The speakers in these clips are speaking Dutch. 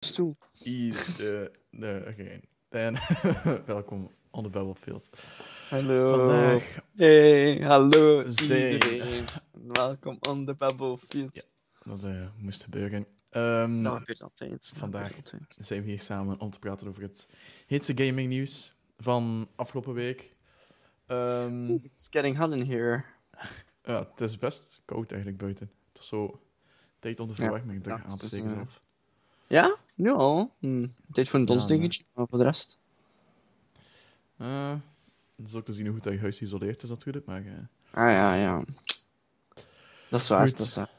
stoel. Iedereen. En welkom on the Battlefield. Hallo. Vandaag Hey, hallo iedereen. Welkom on the Battlefield. Ja. dat eh, moest gebeuren. Dat gebeurt altijd. vandaag. altijd. zijn we hier samen om te praten over het heetste gaming nieuws van afgelopen week. Ehm, It's getting hot in here. ja, het is best koud eigenlijk buiten. Het is zo tijd om de verwarming Ja, aan het te steken eh, zelf. Ja? Nu al? Hm. Tijd voor een Ja, donsdingetje, maar voor de rest. Eh, het is ook te zien hoe goed dat je huis geïsoleerd is natuurlijk, maar eh, Ah ja, ja. Dat is waar, Goed. dat is waar.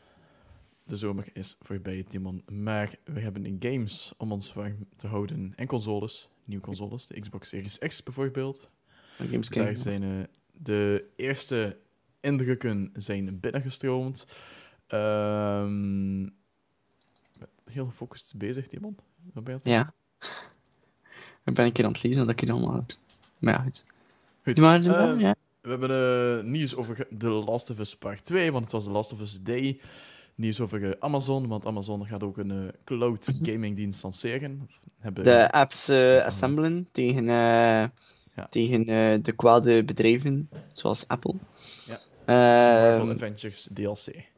de zomer is voorbij, Timon. Maar we hebben in games om ons warm te houden en consoles, nieuwe consoles, de Xbox Series X bijvoorbeeld. Games Daar zijn eh, de eerste indrukken zijn binnengestroomd. Ehm heel gefocust bezig, Timon. Wat ben je het? Ja. Ik ben een keer aan het lezen dat ik hier allemaal heb. Maar ja, goed. Goed. Doe maar, doe maar, Eh, ja. We hebben eh, nieuws over The Last of Us Part 2, want het was The Last of Us Day. Nieuws over Amazon, want Amazon gaat ook een eh, cloud gaming dienst lanceren. Hebben, De apps eh, assemblen tegen, Ja. tegen de kwade bedrijven, zoals Apple. Ja. Ehm, Marvel Avengers DLC.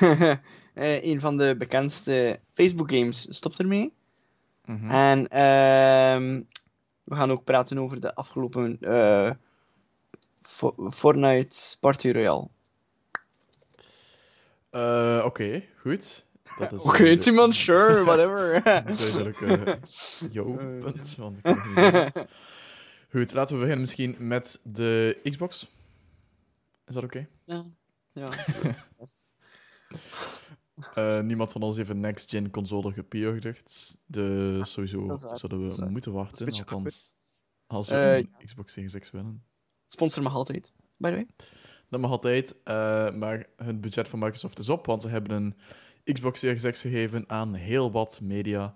eh, een van de bekendste Facebook games stopt ermee. Mhm. En ehm, we gaan ook praten over de afgelopen eh, Fo- Fortnite Party Royale. Eh, Oké, goed. Dat is, Oké, de- Timon, sure, whatever. Duidelijk, jouw punt. Want ik niet. Goed, laten we beginnen misschien met de Xbox. Is dat oké? ja, ja. Eh, niemand van ons heeft een next-gen console gepreorderd. Dus sowieso zullen is we moeten wachten. Althans, als we Eh, een Xbox Series X willen. Sponsor mag altijd, by the way. Dat mag altijd, eh, maar het budget van Microsoft is op, want ze hebben een Xbox Series X gegeven aan heel wat media.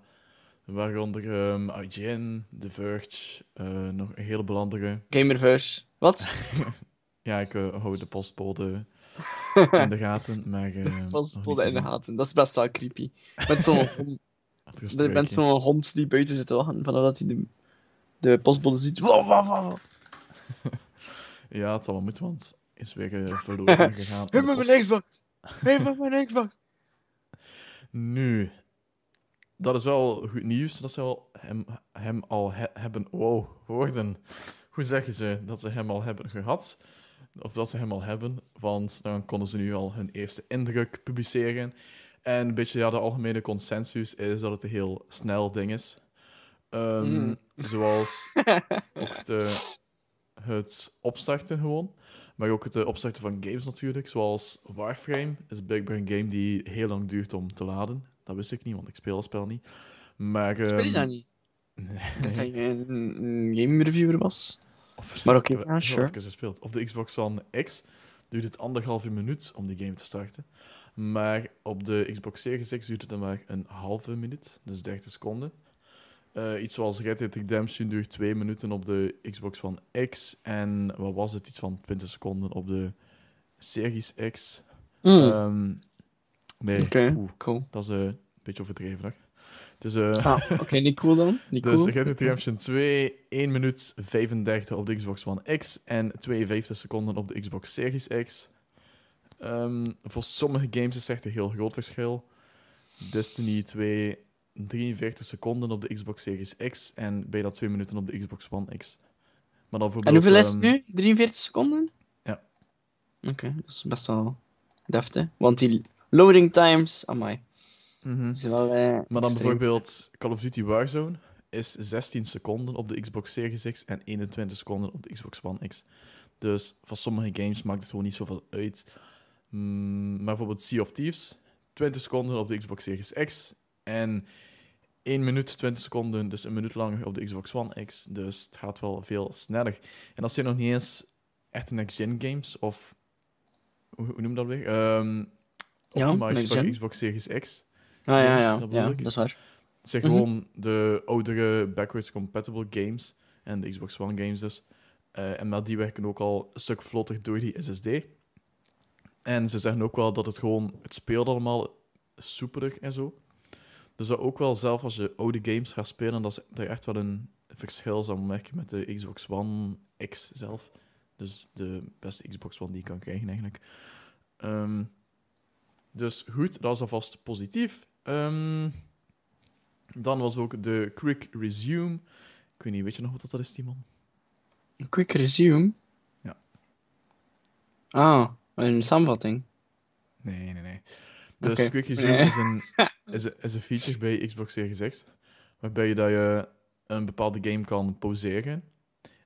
Waaronder ehm, IGN, The Verge, eh, nog een heleboel andere. Gamerverse. Wat? Ja, ik hou de postbode in de gaten, maar... nog Was niet in de gaten. Dat is best wel creepy. Met zo'n er bent zo'n hond die buiten zit te wachten, vanaf hij de, de postbode ziet. Ja, het zal wel moeten, want is weer eh, verloren gegaan. Geef aan me mijn. Xbox! Geef me mijn Xbox! Nu, dat is wel goed nieuws dat ze al hem, hem al he- hebben. Wow, woorden. Hoe zeggen ze dat ze hem al hebben gehad? Of dat ze hem al hebben, want dan konden ze nu al hun eerste indruk publiceren. En een beetje ja, de algemene consensus is dat het een heel snel ding is. Ehm, Mm. Zoals ook de, het opstarten gewoon. Maar ook het eh, opstarten van games natuurlijk. Zoals Warframe is blijkbaar een game die heel lang duurt om te laden. Dat wist ik niet, want ik speel het spel niet. Maar... Speel je ehm, dat niet? Nee. Ik dat je een, een game reviewer was. Of- Maar oké, ja, het sure. gespeeld. Op de Xbox One X duurt het anderhalve minuut om die game te starten. Maar op de Xbox Series X duurt het dan maar een halve minuut, dus 30 seconden. Eh, iets zoals Red Dead Redemption duurt 2 minuten op de Xbox One X. En wat was het? Iets van 20 seconden op de Series X. Mm. Nee, oeh, cool. dat is eh, een beetje overdreven. Hè? Is, eh, Ah, oké, niet cool dan. Niet dus cool. Red Dead Redemption 2, 1 minuut 35 op de Xbox One X en 52 seconden op de Xbox Series X. Ehm, voor sommige games is echt een heel groot verschil. Destiny 2, 43 seconden op de Xbox Series X en bijna 2 minuten op de Xbox One X. Maar dan En hoeveel is het ehm, nu? 43 seconden? Ja. Oké, dat is best wel deftig. Want die loading times, amai, mhm. wel eh, Maar dan bijvoorbeeld Call of Duty Warzone is 16 seconden op de Xbox Series X en 21 seconden op de Xbox One X. Dus voor sommige games maakt het gewoon niet zoveel uit. Mm, maar bijvoorbeeld Sea of Thieves, 20 seconden op de Xbox Series X en 1 minuut 20 seconden, dus een minuut langer op de Xbox One X. Dus het gaat wel veel sneller. En dat zijn nog niet eens echt next-gen games of hoe, hoe noem je dat weer? Ehm Ja, optimized voor next-gen. de Xbox Series X. Ah ja, ja, ja, dat is waar. Het zijn Mhm. gewoon de oudere backwards compatible games en de Xbox One games dus. Eh, en maar die werken ook al een stuk vlotter door die SSD. En ze zeggen ook wel dat het gewoon, het speelt allemaal soepeler en zo. Dus dat ook wel zelf als je oude games gaat spelen, dat, is, dat je echt wel een verschil zal merken met de Xbox One X zelf. Dus de beste Xbox One die je kan krijgen eigenlijk. Ehm, dus goed, dat is alvast positief. Ehm, dan was ook de Quick Resume. Ik weet niet, weet je nog wat dat is, Timon? Een quick resume? Ja. Ah, een samenvatting. Nee, nee, nee. Dus. Quick Resume Nee. is, een, is, een, is een feature bij Xbox Series X, waarbij je, dat je een bepaalde game kan pauzeren.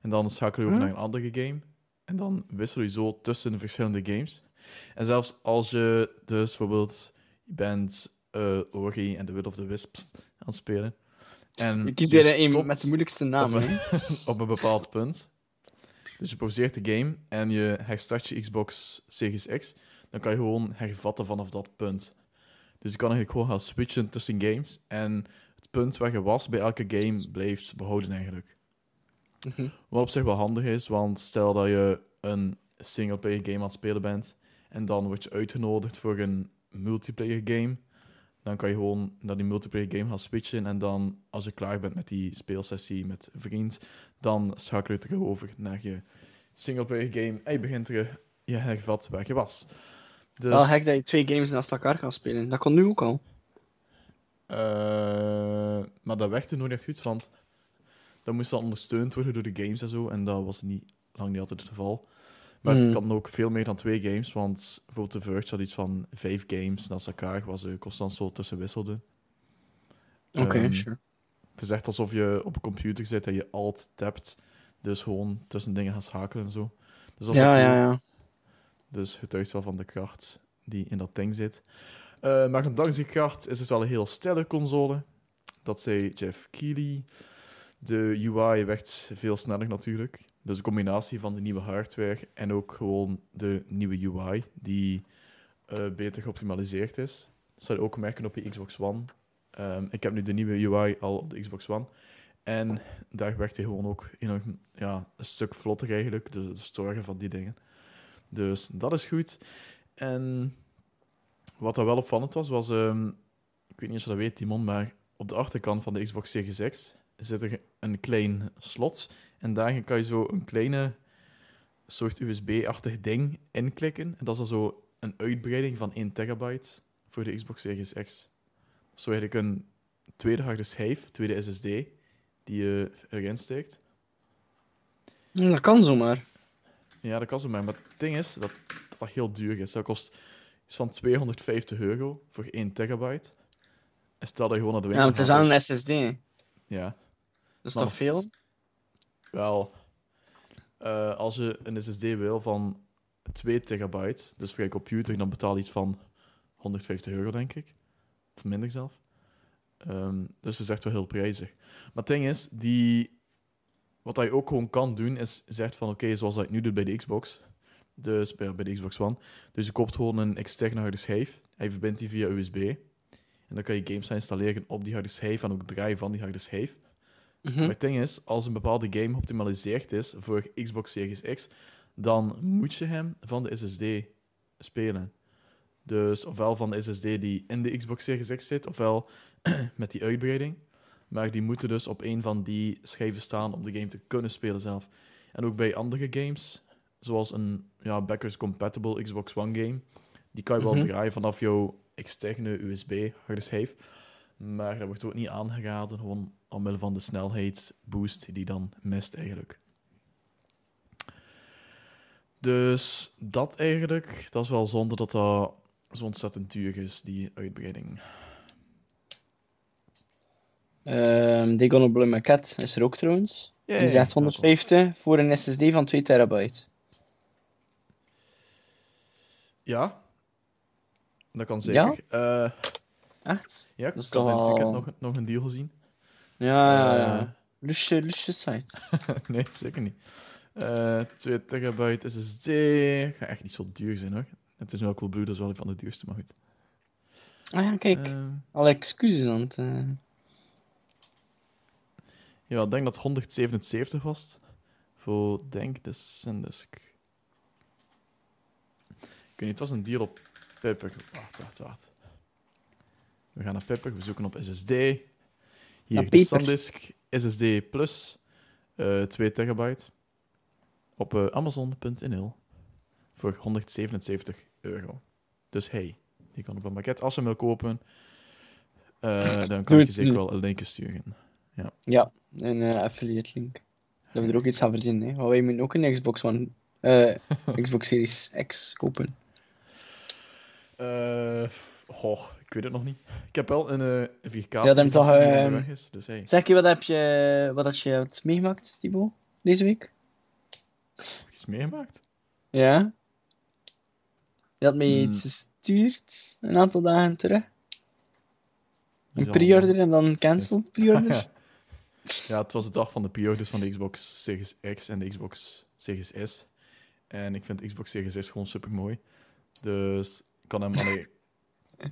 En dan schakel je over Hm? naar een andere game. En dan wissel je zo tussen de verschillende games. En zelfs als je dus bijvoorbeeld, je bent eh Ori en The Will of the Wisps aan het spelen. En Je kiest er een met de moeilijkste naam, op, hè? een, op een bepaald punt. Dus je pauzeert de game en je herstart je Xbox Series X. Dan kan je gewoon hervatten vanaf dat punt. Dus je kan eigenlijk gewoon gaan switchen tussen games. En het punt waar je was bij elke game blijft behouden eigenlijk. Mhm. Wat op zich wel handig is, want stel dat je een singleplayer game aan het spelen bent en dan word je uitgenodigd voor een multiplayer game, dan kan je gewoon naar die multiplayer game gaan switchen en dan, als je klaar bent met die speelsessie met een vriend, dan schakel je terug over naar je singleplayer game en je begint terug je hervat waar je was. Dus, Wel gek dat je twee games naast elkaar kan spelen. Dat kon nu ook al. eh, maar dat werkte nooit echt goed, want dat moest dan ondersteund worden door de games en zo, en dat was niet, lang niet altijd het geval. Maar Hmm. het kan ook veel meer dan twee games, want bijvoorbeeld de Verge had iets van vijf games naast elkaar, waar ze constant zo tussen wisselden. Oké, Ehm, sure. Het is echt alsof je op een computer zit en je alt tapt, dus gewoon tussen dingen gaan schakelen en zo. Dus dat Ja, ja, cool. ja. Dus getuigt wel van de kracht die in dat ding zit. Eh, maar dankzij die kracht is het wel een heel stille console. Dat zei Jeff Keighley. De UI werd veel sneller natuurlijk. Dus een combinatie van de nieuwe hardware en ook gewoon de nieuwe UI, die eh, beter geoptimaliseerd is. Dat zou je ook merken op je Xbox One. Ehm, ik heb nu de nieuwe UI al op de Xbox One. En daar werkt hij gewoon ook enorm, ja, een stuk vlotter eigenlijk, de storgen van die dingen. Dus dat is goed. En wat dat wel opvallend was, was... ehm, ik weet niet of je dat weet, Timon, maar op de achterkant van de Xbox Series X zit er een klein slot. En daarin kan je zo een kleine soort USB-achtig ding inklikken. En dat is dan zo een uitbreiding van 1 terabyte voor de Xbox Series X. Zo eigenlijk een tweede harde schijf, tweede SSD, die je erin steekt. Hm, Dat kan zomaar. Ja, dat kan zo maar. Het ding is dat dat, dat heel duur is. Dat kost iets van 250 euro voor 1 terabyte. En stel dat je gewoon naar de Ja, winkel maar het is wel een SSD. Ja, Dat is Maar- toch veel? Wel. eh, als je een SSD wil van 2 terabyte, dus voor je computer, dan betaal je iets van 150 euro, denk ik. Of minder zelf. Ehm, dus het is echt wel heel prijzig. Maar het ding is, die, wat dat je ook gewoon kan doen, is zegt van oké, zoals dat nu doet bij de Xbox. Dus bij, bij de Xbox One. Dus je koopt gewoon een externe harde schijf. Je verbindt die via USB. En dan kan je games installeren op die harde schijf en ook draaien van die harde schijf. Mhm. Maar het ding is, als een bepaalde game geoptimaliseerd is voor Xbox Series X, dan moet je hem van de SSD spelen. Dus ofwel van de SSD die in de Xbox Series X zit, ofwel met die uitbreiding. Maar die moeten dus op een van die schijven staan om de game te kunnen spelen zelf. En ook bij andere games, zoals een ja, backwards compatible Xbox One game, die kan je wel Mhm. draaien vanaf jouw externe USB harde schijf. Maar dat wordt ook niet aangeraden, gewoon omwille van de snelheidsboost die dan mist eigenlijk. Dus dat eigenlijk, dat is wel zonde dat dat zo ontzettend duur is, die uitbreiding. Ehm Degonable Maquette is er ook trouwens. Ja, Die 150 voor een SSD van 2 terabyte. Ja, dat kan zeker. Ja, Echt? ja ik is weekend wel- nog, nog een deal gezien. Ja, ja, Eh, ja. Lusje, lusje site. nee, zeker niet. Eh 2 terabyte SSD. Gaat echt niet zo duur zijn hoor. Het is wel cool blue, dat is wel een van de duurste, maar goed. Ah ja, kijk. Eh, Alle excuses aan het... eh. ja, ik denk dat het 177 was. Voor, denk de SanDisk. Ik weet niet, het was een deal op Pepper. Wacht, wacht, wacht. We gaan naar Pepper, we zoeken op SSD. Hier, de. SanDisk SSD Plus, eh 2 terabyte. Op eh, Amazon.nl voor 177 euro. Dus hey, die kan op een pakket. Als je hem wil kopen, eh, dan kan ik je zeker wel een linkje sturen. Ja, een eh, affiliate link. Dat we er ook iets aan verdienen. Hè. Want wij moeten ook een Xbox One, Xbox Series X kopen. Eh, goh, ik weet het nog niet. Ik heb wel een eh 4K Ja, dan toch, onderweg is, dus hey. Zeg je wat heb je, wat had je hebt meegemaakt, Thibaut, deze week? Heb je iets meegemaakt? Ja? Je had mij Hmm. iets gestuurd een aantal dagen terug. Een pre-order en dan cancelled pre-order. Ja, het was de dag van de pre-orders van de Xbox Series X en de Xbox Series S. En ik vind Xbox Series S gewoon super mooi. Dus ik kan hem allee,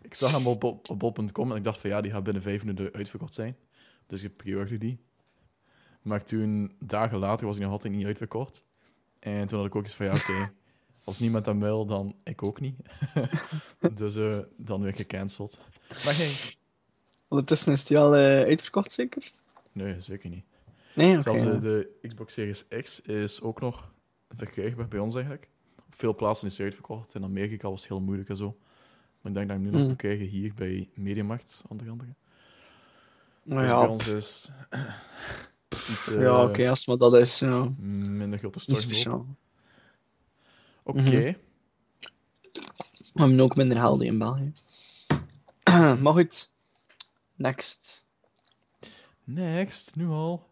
Ik zag hem op, op, op bol.com en ik dacht van ja, die gaat binnen vijf minuten uitverkocht zijn. Dus ik pre-orderde die. Maar toen, dagen later, was hij nog altijd niet uitverkocht. En toen had ik ook eens van ja, oké, als niemand hem wil, dan ik ook niet. dus eh, dan weer gecanceld. Maar hey, Ondertussen is die al eh, uitverkocht, zeker? nee, zeker niet. Nee, oké. Zelfs de, de Xbox Series X is ook nog verkrijgbaar bij ons eigenlijk. Op veel plaatsen is hij uitverkocht. In Amerika was het heel moeilijk en zo. Maar ik denk dat ik hem nu nog Mm. kan krijgen hier bij Mediamarkt, onder andere. Dus ja, bij ons is, is iets eh, ja oké, als het maar dat is, ja. minder grote speciaal. Oké, Mhm. We hebben ook minder helden in België. maar goed. Next. next, nu al.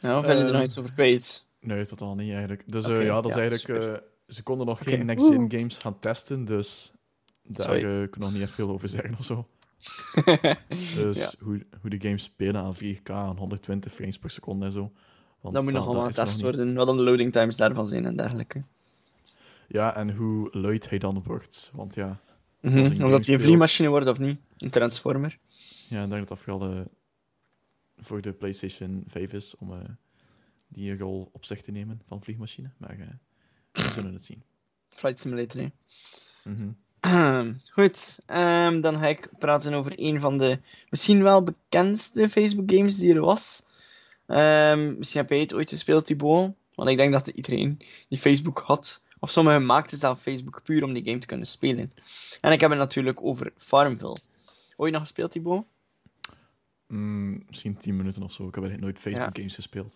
Ja, of je er Ehm, nog iets over kwijt? Nee, totaal niet eigenlijk. Dus eh, ja, dat is ja, eigenlijk... eh, ze konden nog geen next-gen games gaan testen, dus daar eh, kan ik nog niet echt veel over zeggen of zo. Dus Ja. hoe, hoe de games spelen aan 4K, aan 120 frames per seconde en zo. Want dat moet nog allemaal getest niet. worden, wat dan de loading times daarvan zijn en dergelijke. Ja, en hoe luid hij dan wordt. Want ja, Mhm, een Of game dat hij een vliegmachine wordt of niet. Een transformer. ja ik denk dat dat vooral eh, voor de PlayStation 5 is om eh, die rol op zich te nemen van vliegmachine. Maar eh, we zullen het zien. Flight Simulator, hè. Mhm. Goed, ehm, dan ga ik praten over een van de misschien wel bekendste Facebook games die er was. Ehm, misschien heb jij het ooit gespeeld, Thibaut. Want ik denk dat iedereen die Facebook had, of sommigen maakten zelf Facebook puur om die game te kunnen spelen. En ik heb het natuurlijk over Farmville. Ooit nog gespeeld, Thibaut? Mm, misschien 10 minuten of zo. Ik heb eigenlijk nooit Facebook Ja. games gespeeld.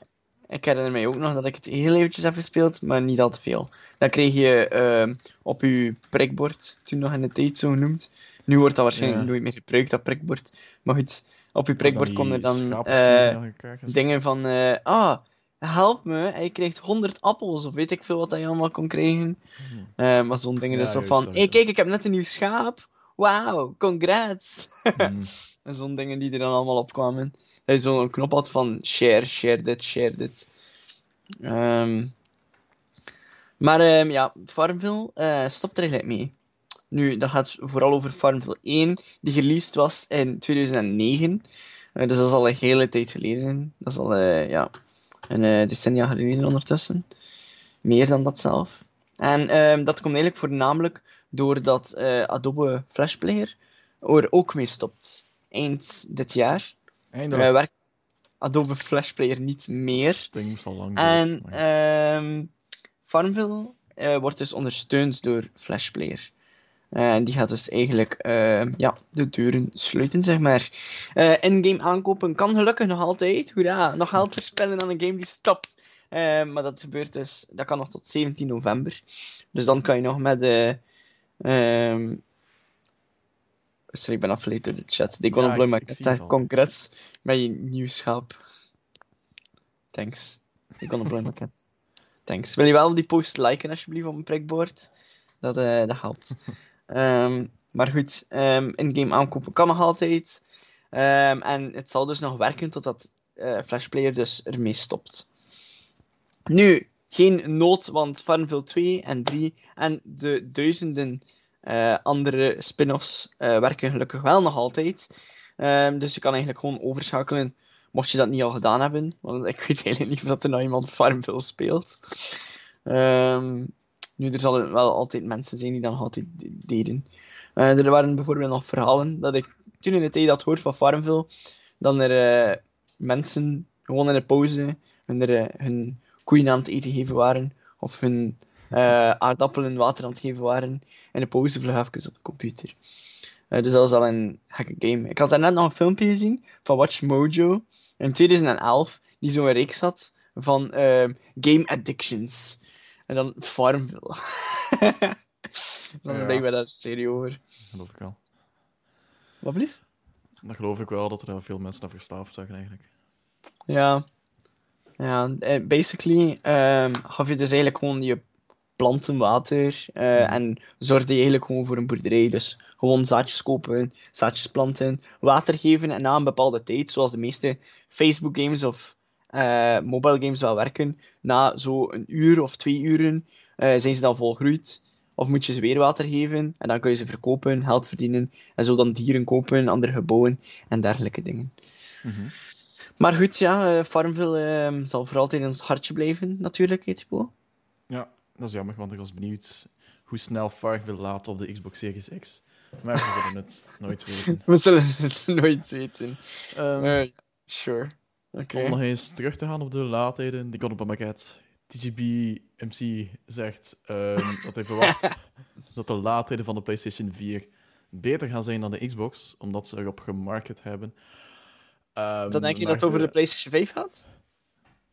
Ik herinner mij ook nog dat ik het heel eventjes heb gespeeld, maar niet al te veel. Dan kreeg je ehm, op je prikbord, toen nog in de tijd zo genoemd. Nu wordt dat waarschijnlijk Ja. nooit meer gebruikt, dat prikbord. Maar goed, op je prikbord kon er dan eh, en dingen van... eh, ah, help me, hij krijgt 100 appels, of weet ik veel wat hij allemaal kon krijgen. Hmm. Eh, maar zo'n dingen Ja, is zo van... dat hey, kijk, ik heb net een nieuw schaap. Wauw, congrats. Mm. En zo'n dingen die er dan allemaal opkwamen. Dat je zo'n knop had van share, share dit, share dit. Ehm, maar ehm, ja, Farmville eh, stopt er eigenlijk mee. Nu, dat gaat vooral over Farmville 1, die released was in 2009. Eh, dus dat is al een hele tijd geleden. Dat is al eh, ja, een decennia geleden ondertussen. Meer dan dat zelf. En ehm, dat komt eigenlijk voornamelijk doordat eh, Adobe Flash Player er ook mee stopt. Eind dit jaar Eindelijk. eh, werkt Adobe Flash Player niet meer. Moest al lang En ehm Farmville eh, wordt dus ondersteund door Flash Player. En die gaat dus eigenlijk ehm, ja, de deuren sluiten, zeg maar. Eh In-game aankopen kan gelukkig nog altijd. Hoera, nog geld verspillen aan een game die stopt. Maar dat gebeurt dus, dat kan nog tot 17 november. Dus dan kan je nog met ehm sorry, ik ben afgeleid door de chat. Die kon Ja, ik- maar ik al. congrats met je nieuw schaap. Thanks. Ik kon Bloy Market. Thanks. Wil je wel die post liken alsjeblieft op mijn prikbord? Dat, eh, dat helpt. Ehm, maar goed, ehm in-game aankopen kan nog altijd. Ehm, en het zal dus nog werken totdat eh Flash Player dus ermee stopt. Nu, geen nood, want Farmville 2 en 3 en de duizenden eh, andere spin-offs eh, werken gelukkig wel nog altijd. Ehm, dus je kan eigenlijk gewoon overschakelen, mocht je dat niet al gedaan hebben. Want ik weet eigenlijk niet of er nou iemand Farmville speelt. Ehm, nu, er zullen wel altijd mensen zijn die dat altijd deden. Eh, er waren bijvoorbeeld nog verhalen dat ik toen in de tijd dat hoort van Farmville, dan er mensen gewoon in de pauze hun, hun koeien aan het eten geven waren, of hun eh, aardappelen water aan het geven waren, in de pauze vlug even op de computer. Eh, dus dat was al een gekke game. Ik had daarnet nog een filmpje gezien van Watch Mojo in 2011, die zo'n reeks had van ehm, game addictions. En dan Farmville. dan Ja. denken we daar serie over. Dat geloof ik wel. Wat blieft? Dat geloof ik wel, dat er veel mensen naar verslaafd zijn eigenlijk. Ja. Ja, eh, basically ehm, gaf je dus eigenlijk gewoon je planten water eh, en zorgde je eigenlijk gewoon voor een boerderij. Dus gewoon zaadjes kopen, zaadjes planten, water geven en na een bepaalde tijd, zoals de meeste Facebook games of eh, mobile games wel werken, na zo een uur of twee uren zijn ze dan volgroeid. Of moet je ze weer water geven en dan kun je ze verkopen, geld verdienen en zo dan dieren kopen, andere gebouwen en dergelijke dingen. Mhm. Maar goed, ja, eh, Farmville eh, zal voor altijd in ons hartje blijven, natuurlijk, Thibaut. Ja, dat is jammer, want ik was benieuwd hoe snel Farmville laat op de Xbox Series X. Maar we zullen het nooit weten. We zullen het nooit weten. Ehm, Eh, sure. Oké. Om nog eens terug te gaan op de laadheden, die kon op een maquette. TGB MC zegt ehm, dat hij verwacht dat de laadheden van de PlayStation 4 beter gaan zijn dan de Xbox, omdat ze erop gemarket hebben. Ehm, Dan denk je dat het over de PlayStation 5 gaat?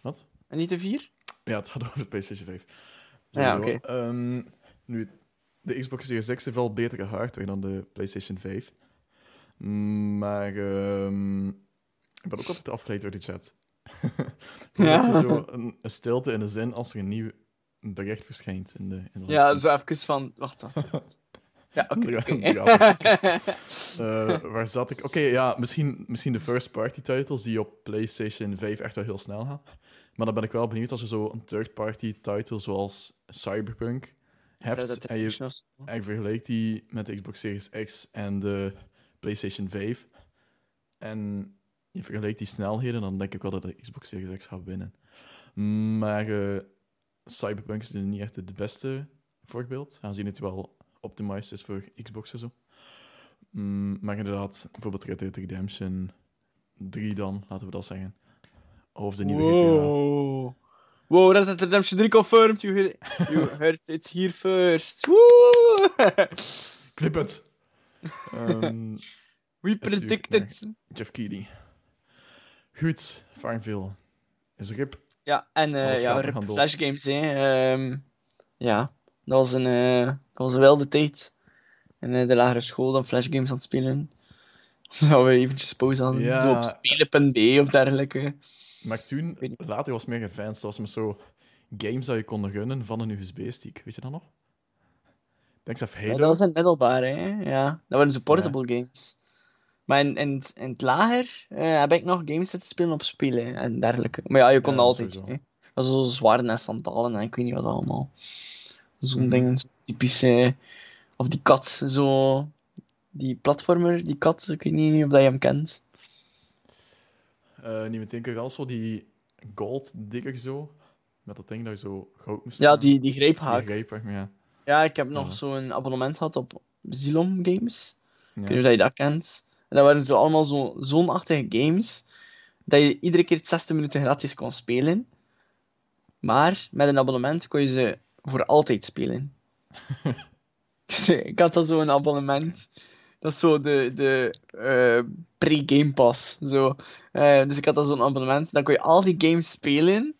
Wat? En niet de 4? Ja, het gaat over de PlayStation 5. Ja, oké. Ehm, nu, de Xbox Series X heeft wel betere hardware dan de PlayStation 5. Mm, Maar ehm, ik ben ook altijd afgeleid door de chat. Ja. zo een, een stilte in de zin als er een nieuw bericht verschijnt in de, in de Ja, zo even van... Wacht, wacht. Ja, oké. Eh, waar zat ik? Oké, ja, misschien, misschien de first-party titles die op PlayStation 5 echt wel heel snel gaan. Maar dan ben ik wel benieuwd als je zo een third-party title zoals Cyberpunk hebt en je, en vergelijkt die met de Xbox Series X en de PlayStation 5 en je vergelijkt die snelheden, dan denk ik wel dat de Xbox Series X gaat winnen. Maar eh, Cyberpunk is niet echt het beste voorbeeld, aangezien het wel optimized is voor Xbox en zo. Mm, maar inderdaad, bijvoorbeeld Red Dead Redemption 3 dan, laten we dat zeggen. Of de nieuwe GTA. Wow. Wow, Red Dead Redemption 3 confirmed. You heard, you heard it here first. Woo! Clip het! Ehm, We predicted. Jeff Keighley. Goed, Farmville. Is rip. Ja, en Alles ja, rip. Flash Games, hè. Ehm, ja, dat was een, eh, dat was een wilde tijd. In eh, de lagere school dan Flash Games aan het spelen. Dat we eventjes pauze hadden. Ja. Zo op spelen.be of dergelijke. Maar toen, later was het meer advanced. Dat was met zo games dat je kon gunnen van een USB-stick. Weet je dat nog? Denk zelf Ja, Halo. dat was in het middelbaar, hè. Ja, dat waren zo portable games. Maar in, in, het- in het lager eh, heb ik nog games zitten spelen op spelen en dergelijke. Maar ja, je kon Ja, altijd. Dat was zo zwaarden en sandalen en ik weet niet wat allemaal. Zo'n Mhm. ding, typische... Of die kat, zo... Die platformer, die kat, ik weet niet of dat je hem kent. Eh, niet meteen alles zo die gold digger zo. Met dat ding dat je zo goud moest Ja, die, die Die greephaak. greep, ja. Ja, ik heb nog Ja. zo'n abonnement gehad op Xilom Games. ja. Ik weet niet of je dat kent. En dat waren zo allemaal zo zoonachtige games. Dat je iedere keer 60 minuten gratis kon spelen. Maar met een abonnement kon je ze voor altijd spelen. Dus ik had dan zo'n abonnement. Dat is zo de, de eh, pre-game pass. Zo. Eh, dus ik had dan zo'n abonnement. Dan kon je al die games spelen.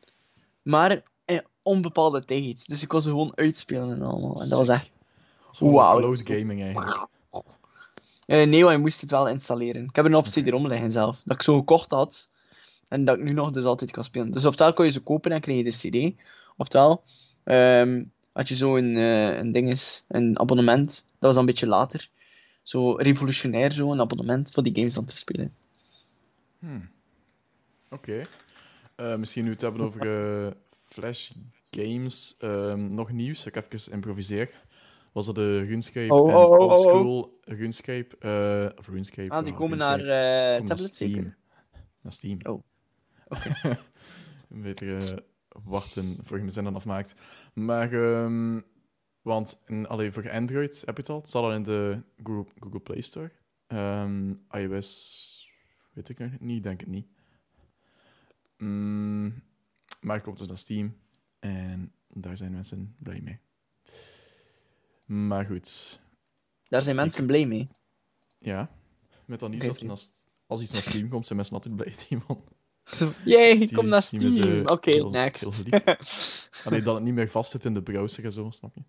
Maar in onbepaalde tijd. Dus ik kon ze gewoon uitspelen en allemaal. En dat was echt Wauw, cloud gaming eigenlijk. Eh, nee, maar je moest het wel installeren. Ik heb een optie erom liggen zelf. Dat ik zo gekocht had. En dat ik nu nog dus altijd kan spelen. Dus oftewel kon je ze kopen en kreeg je de CD. Oftewel ehm had je zo een, eh, een ding is, een abonnement. Dat was dan een beetje later. Zo revolutionair, zo een abonnement voor die games dan te spelen. Hmm. Oké. Eh, misschien nu het hebben over eh, Flash Games. Ehm, nog nieuws, ik even improviseer. Was dat de RuneScape Oh, en oh, oh, oh, oh. Oldschool RuneScape? of RuneScape. Ah, die komen naar RuneScape. Komen naar tablet zeker? Naar Steam. Oh, oké. Een beetje eh, wachten voor je mijn zin dan afmaakt. Maar, ehm, want in, allee, voor Android heb je het al. Het staat al in de Google, Google Play Store. Ehm, iOS, weet ik nog niet, denk ik niet. Mm, maar het komt dus naar Steam en daar zijn mensen blij mee. Maar goed, Daar zijn mensen blij mee. ja. Met dan niet als, als iets naar Steam komt, zijn mensen altijd blij, Timon. Yay, Steam- kom naar Steam Oké, next. Alleen dat het niet meer vast zit in de browser en zo, snap je?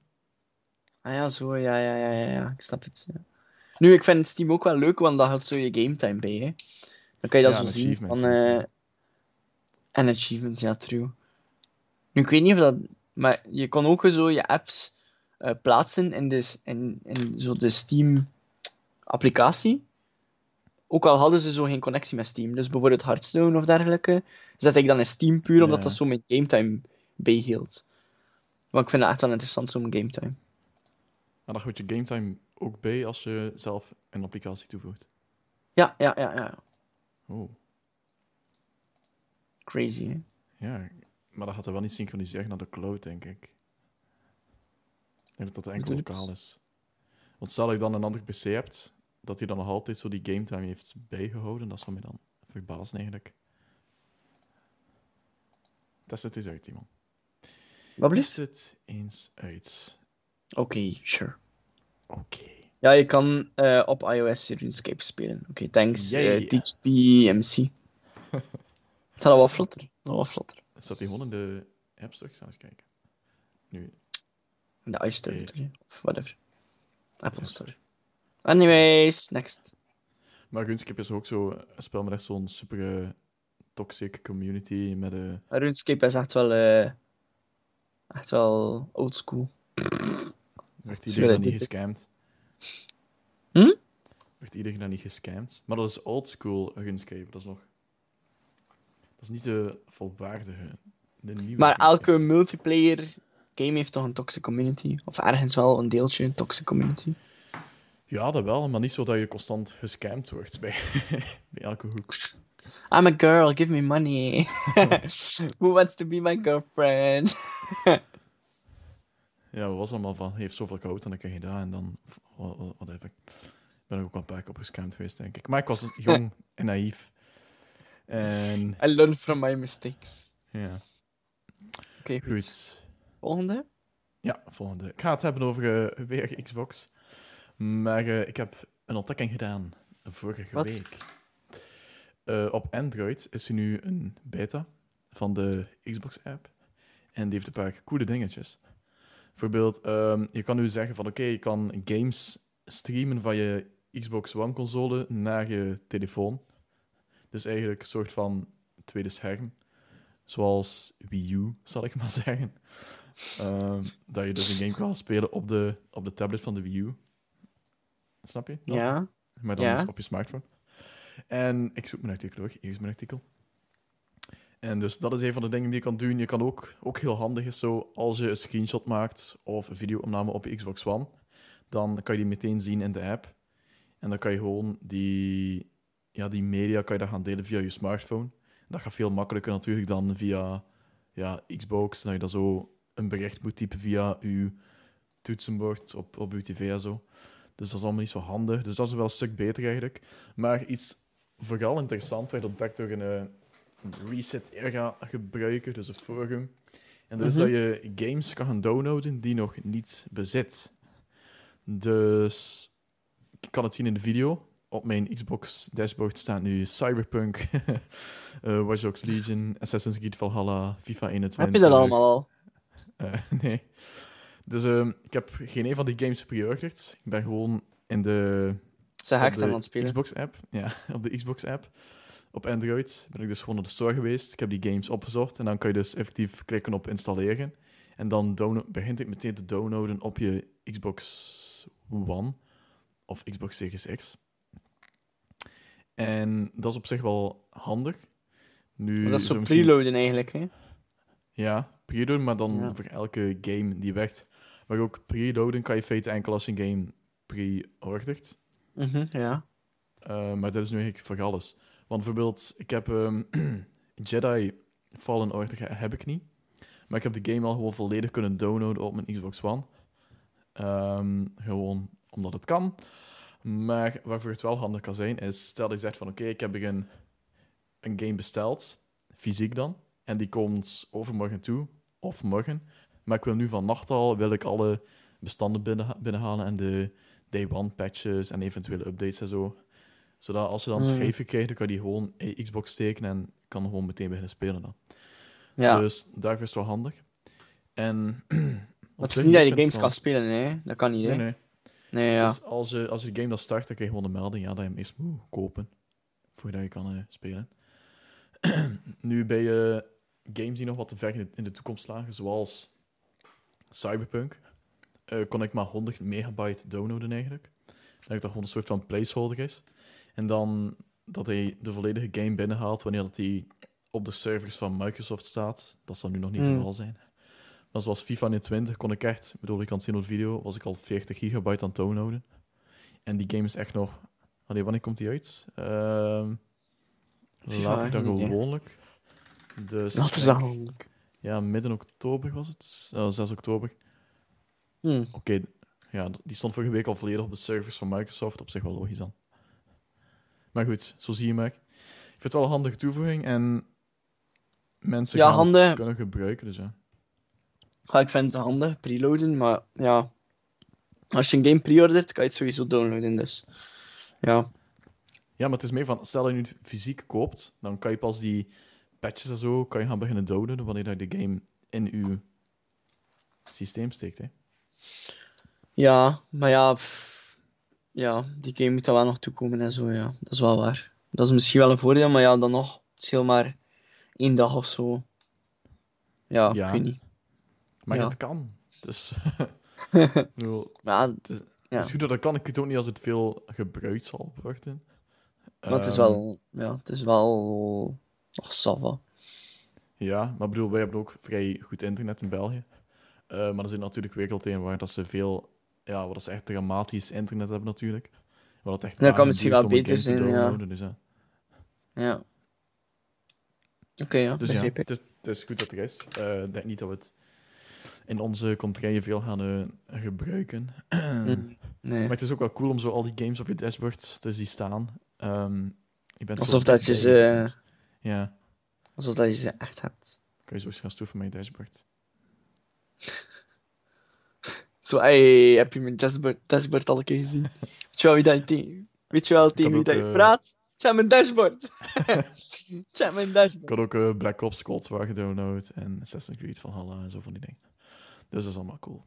ah ja, zo, ja, ja, ja, ja, ja. Ik snap het. Ja. Nu, ik vind Steam ook wel leuk, want daar houdt zo je game time bij, hè. Dan kan je dat Ja, zo en zien van... eh. En achievements, ja, true. Nu, ik weet niet of dat... Maar je kon ook zo je apps eh, plaatsen in, de, in, in zo de Steam-applicatie. Ook al hadden ze zo geen connectie met Steam. Dus bijvoorbeeld Hearthstone of dergelijke, zet ik dan in Steam puur omdat Ja. dat zo mijn gametime bijhield. Want ik vind het echt wel interessant, zo'n gametime. Maar dan houdt je gametime ook bij als je zelf een applicatie toevoegt. Ja, ja, ja, ja. Oh, Crazy, hè? ja. Maar dat gaat er wel niet synchroniseren naar de cloud, denk ik. Ik denk dat dat enkel lokaal is. Want stel dat je dan een andere PC hebt, dat hij dan nog altijd zo die gametime heeft bijgehouden, dat is van mij dan verbazend eigenlijk. Test het eens uit, Timon. Wat Test het eens uit. Oké, sure. Oké. Ja, je kan eh, op iOS RuneScape spelen. Oké, thanks. Eh TGP MC. Het gaat wat vlotter. Vlotter. Staat hij gewoon in de App Store? Ik eens kijken. Nu, In de iStore je? Of whatever. Apple Store. Anyways, next. Maar RuneScape is ook zo een spel met echt zo'n super eh, toxic community met eh, RuneScape is echt wel... eh echt wel oldschool. werd iedereen dan niet gescamd. Hm? Werd iedereen dan niet gescamd. Maar dat is oldschool RuneScape, dat is nog... Dat is niet de volwaardige, de nieuwe Maar RuneScape. elke multiplayer game heeft toch een toxic community? Of ergens wel een deeltje een toxic community? Ja, dat wel, maar niet zo dat je constant gescamd wordt bij, bij elke hoek. I'm a girl, give me money. Who wants to be my girlfriend? Ja, wat was allemaal van, hij heeft zoveel goud en dan krijg je dat en dan... wa- wa- Whatever. Ik ben ook wel een paar keer op gescamd geweest, denk ik. Maar ik was jong en naïef. En I learn from my mistakes. ja, Oké, goed. goed. Volgende? Ja, volgende. Ik ga het hebben over eh, weer Xbox. Maar eh, ik heb een ontdekking gedaan vorige Wat? week. Eh, op Android is er nu een beta van de Xbox-app. En die heeft een paar coole dingetjes. Bijvoorbeeld, ehm, je kan nu zeggen van oké, je kan games streamen van je Xbox One-console naar je telefoon. Dus eigenlijk een soort van tweede scherm. Zoals Wii U, zal ik maar zeggen. Ehm, dat je dus een game kan spelen op de, op de tablet van de Wii U. Snap je? Ja. Maar dan Ja. op je smartphone. En ik zoek mijn artikel hoor. Hier is mijn artikel. En dus dat is een van de dingen die je kan doen. Je kan ook, ook heel handig is zo, als je een screenshot maakt of een videoopname op je Xbox One, dan kan je die meteen zien in de app. En dan kan je gewoon die, ja, die media kan je dan gaan delen via je smartphone. Dat gaat veel makkelijker natuurlijk dan via ja, Xbox, dat je dan zo een bericht moet typen via je toetsenbord op, op je tv en zo. Dus dat is allemaal niet zo handig. Dus dat is wel een stuk beter eigenlijk. Maar iets vooral interessant, wij ontdekt door een, eh, een reset era gebruiken, dus een forum. En dat is Mhm. dat je games kan gaan downloaden die nog niet bezit. Dus ik kan het zien in de video. Op mijn Xbox dashboard staat nu Cyberpunk, eh Watch Dogs Legion, Assassin's Creed Valhalla, FIFA 21. Heb je dat allemaal al? Eh, nee. Dus ehm, ik heb geen een van die games gepreorderd. Ik ben gewoon in de, Ze aan het spelen. Xbox-app. Ja, op de Xbox-app. Op Android ben ik dus gewoon naar de store geweest. Ik heb die games opgezocht. En dan kan je dus effectief klikken op installeren. En dan begint het meteen te downloaden op je Xbox One. Of Xbox Series X. En dat is op zich wel handig. Nu, Maar dat is zo zo misschien- preloaden eigenlijk, hè? ja, preloaden, maar dan Ja. voor elke game die werkt. Maar ook preloaden kan je feite enkel als een game pre-ordert. Mhm, ja. Eh, maar dat is nu eigenlijk voor alles. Want bijvoorbeeld, ik heb ehm, Jedi Fallen Order heb ik niet. Maar ik heb de game al gewoon volledig kunnen downloaden op mijn Xbox One. Ehm, gewoon omdat het kan. Maar waarvoor het wel handig kan zijn, is stel dat je zegt van oké, ik heb een, een game besteld, fysiek dan, en die komt overmorgen toe, of morgen, maar ik wil nu van nacht al, wil ik alle bestanden binnen, binnenhalen en de day one patches en eventuele updates en zo. Zodat als je dan Hmm. schijven krijgt, dan kan je die gewoon in je Xbox steken en kan gewoon meteen beginnen spelen dan. Ja. Dus daarvoor is het wel handig. En... het is zich, niet dat je games kan spelen, hè. Dat kan niet, hè. Nee, nee. Nee, ja. Dus als je, als je de game dan start, dan krijg je gewoon een melding ja, dat je hem eerst moet kopen. Voordat je kan eh, spelen. nu bij je games die nog wat te ver in de, in de toekomst lagen, zoals Cyberpunk, eh, kon ik maar 100 megabyte downloaden eigenlijk. Dat dat gewoon een soort van placeholder is. En dan dat hij de volledige game binnenhaalt wanneer dat hij op de servers van Microsoft staat. Dat zal nu nog niet het Hmm. geval zijn. Maar zoals FIFA 20 kon ik echt, ik bedoel, ik kan het zien op de video, was ik al 40 gigabyte aan het downloaden. En die game is echt nog... Allee, wanneer komt die uit? Ehm FIFA, later dan geen idee. gewoonlijk. Dus, handig. Ja, midden oktober was het. Eh, 6 oktober. Hm. Oké, ja, die stond vorige week al volledig op de servers van Microsoft. Op zich wel logisch dan. Maar goed, zo zie je maar. Ik vind het wel een handige toevoeging en mensen Ja, handen- kunnen gebruiken. Dus ja. Ja, ik vind het handig, preloaden, maar ja. Als je een game pre-ordert, kan je het sowieso downloaden, dus. Ja. ja, maar het is meer van, stel dat je nu fysiek koopt, dan kan je pas die patches en zo kan je gaan beginnen downloaden wanneer je de game in je systeem steekt. Hè. Ja, maar ja. pff, ja, die game moet er wel nog toekomen en zo, ja. Dat is wel waar. Dat is misschien wel een voordeel, maar ja, dan nog. Het scheelt maar één dag of zo. Ja, Ja. ik weet niet. Maar Ja. het kan. Dus bedoel, ja, het, is, Ja. het is goed dat dat kan. Ik weet ook niet als het veel gebruikt zal worden. maar het is Ehm, wel. Ja, het is wel. Sava. Ja, maar bedoel, wij hebben ook vrij goed internet in België. Eh, maar er zijn natuurlijk werelddelen waar dat ze veel, ja, waar dat ze echt dramatisch internet hebben natuurlijk. Waar het echt Dat kan misschien wel beter zijn, ja. Dus, ja. Ja. Oké, ja, dus ja, het is, het is goed dat er is. Eh, Ik denk niet dat we het in onze contraien veel gaan eh, gebruiken. Nee. Maar het is ook wel cool om zo al die games op je dashboard te zien staan. Zo Alsof dat je ze. Ja, Alsof dat je ze echt hebt. kan je zo eens gaan stoeven met je dashboard. Zo, hey, heb je mijn dashboard, dashboard al een keer gezien? Weet je wel wie dat je tegen... Weet je wel tegen wie dat je eh, praat? Check mijn dashboard! Check mijn Ik dashboard! had ook eh, Black Ops Cold War gedownload en Assassin's Creed Valhalla en zo van die dingen. Dus dat is allemaal cool.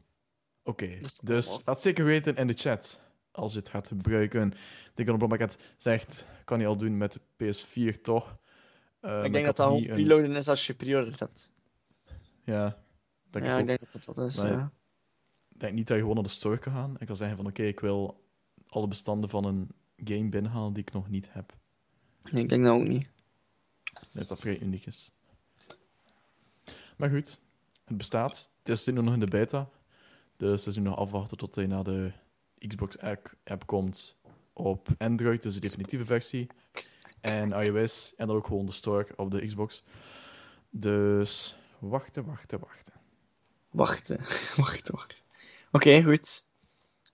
Oké, dus allemaal- laat zeker weten in de chat als je het gaat gebruiken. Dick op Pakket zegt, kan je al doen met de PS4 toch? Eh, ik denk dat dat niet gewoon een- preloaden is als je pre-ordered hebt. Ja, denk ja, ik ik ook. denk dat dat dat is, Maar- ja. Ik denk niet dat je gewoon naar de store kan gaan en kan zeggen van oké, ik wil alle bestanden van een game binnenhalen die ik nog niet heb. Nee, ik denk dat ook niet. Ik denk dat dat vrij uniek is. Maar goed, het bestaat. Het is nu nog in de beta. Dus het is nu nog afwachten tot hij naar de Xbox app komt op Android, dus de definitieve versie. En iOS. En dan ook gewoon de store op de Xbox. Dus wachten, wachten, wachten. Wachten, wachten, wachten. Oké, goed.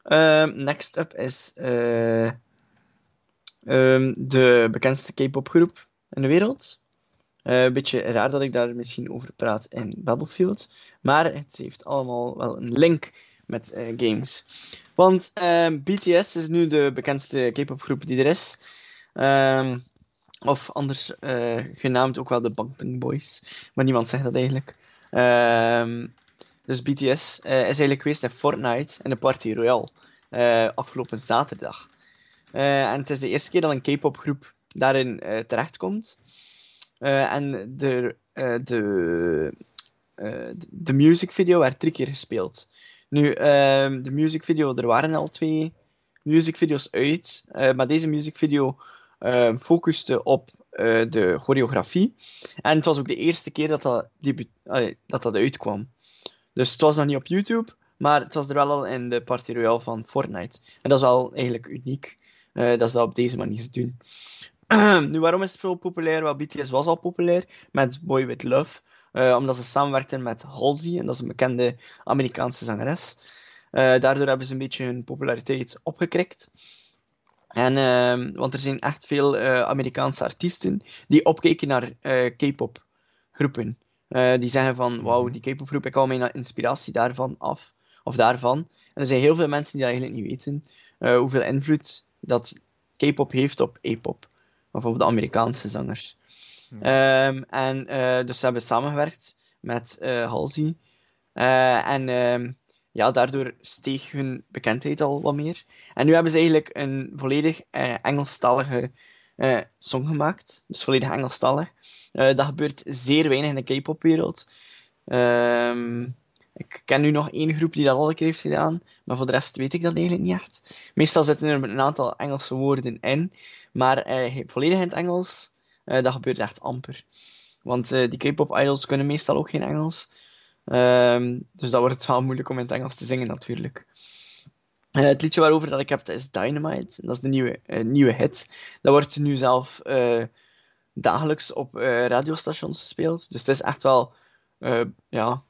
Ehm, next up is eh, ehm, de bekendste K-pop groep in de wereld. Eh, een beetje raar dat ik daar misschien over praat in Battlefield, maar het heeft allemaal wel een link met eh, games. Want ehm, BTS is nu de bekendste K-pop groep die er is. Ehm, of anders eh, genaamd ook wel de Bangtan Boys, maar niemand zegt dat eigenlijk. Ehm dus BTS eh, is eigenlijk geweest in Fortnite en de Party Royale eh, afgelopen zaterdag. En het is de eerste keer dat een K-pop groep daarin terechtkomt. En de, de, de music video werd drie keer gespeeld. Nu, ehm, de music video, er waren al twee music video's uit, maar deze music video ehm, focuste op eh, de choreografie. En het was ook de eerste keer dat dat, dat, dat uitkwam. Dus het was nog niet op YouTube, maar het was er wel al in de Party Royale van Fortnite. En dat is wel eigenlijk uniek, eh, dat ze dat op deze manier doen. nu, waarom is het veel populair? Wel, BTS was al populair met Boy With Love, eh, omdat ze samenwerkten met Halsey, en dat is een bekende Amerikaanse zangeres. Daardoor hebben ze een beetje hun populariteit opgekrikt. En, ehm, want er zijn echt veel eh, Amerikaanse artiesten die opkeken naar eh, K-pop groepen. Eh, die zeggen van, wauw, Mhm. die K-pop groep, ik haal mijn inspiratie daarvan af. Of daarvan. En er zijn heel veel mensen die dat eigenlijk niet weten. hoeveel invloed dat K-pop heeft op A-pop. Of op de Amerikaanse zangers. Ja. Ehm, en dus ze hebben samengewerkt met Halsey. Eh, en ehm, ja, daardoor steeg hun bekendheid al wat meer. En nu hebben ze eigenlijk een volledig eh, Engelstalige eh, song gemaakt. Dus volledig Engelstalig. Eh, dat gebeurt zeer weinig in de K-popwereld. Ehm, ik ken nu nog één groep die dat al een keer heeft gedaan, maar voor de rest weet ik dat eigenlijk niet echt. Meestal zitten er een aantal Engelse woorden in, maar eh, volledig in het Engels, dat gebeurt echt amper. Want die K-pop idols kunnen meestal ook geen Engels. Ehm, dus dat wordt wel moeilijk om in het Engels te zingen natuurlijk. Eh, het liedje waarover dat ik heb is Dynamite. Dat is de nieuwe, eh, nieuwe hit. Dat wordt nu zelf eh, dagelijks op radiostations gespeeld. Dus het is echt wel ja,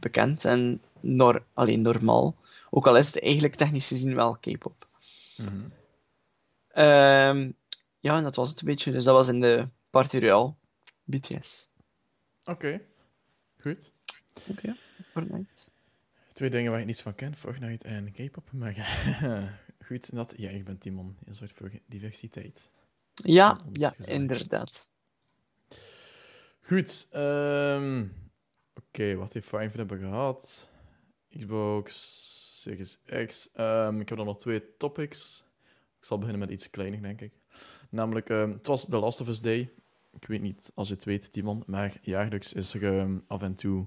bekend en nor alleen normaal. Ook al is het eigenlijk technisch gezien wel K-pop. Mhm. Ehm, ja, en dat was het een beetje. Dus dat was in de Party Royale. BTS. Oké, goed. Oké, Fortnite. Twee dingen waar ik niets van ken, Fortnite en K-pop. Maar goed, dat, ja, je bent Timon. Je zorgt voor diversiteit. Ja, ja, inderdaad. Goed, ehm, oké, wat heeft Five hebben gehad? Xbox, Series X. Ehm, ik heb dan nog twee topics. Ik zal beginnen met iets kleiner, denk ik. Namelijk, ehm, het was The Last of Us Day. Ik weet niet als je het weet, Timon, maar jaarlijks is er af en toe...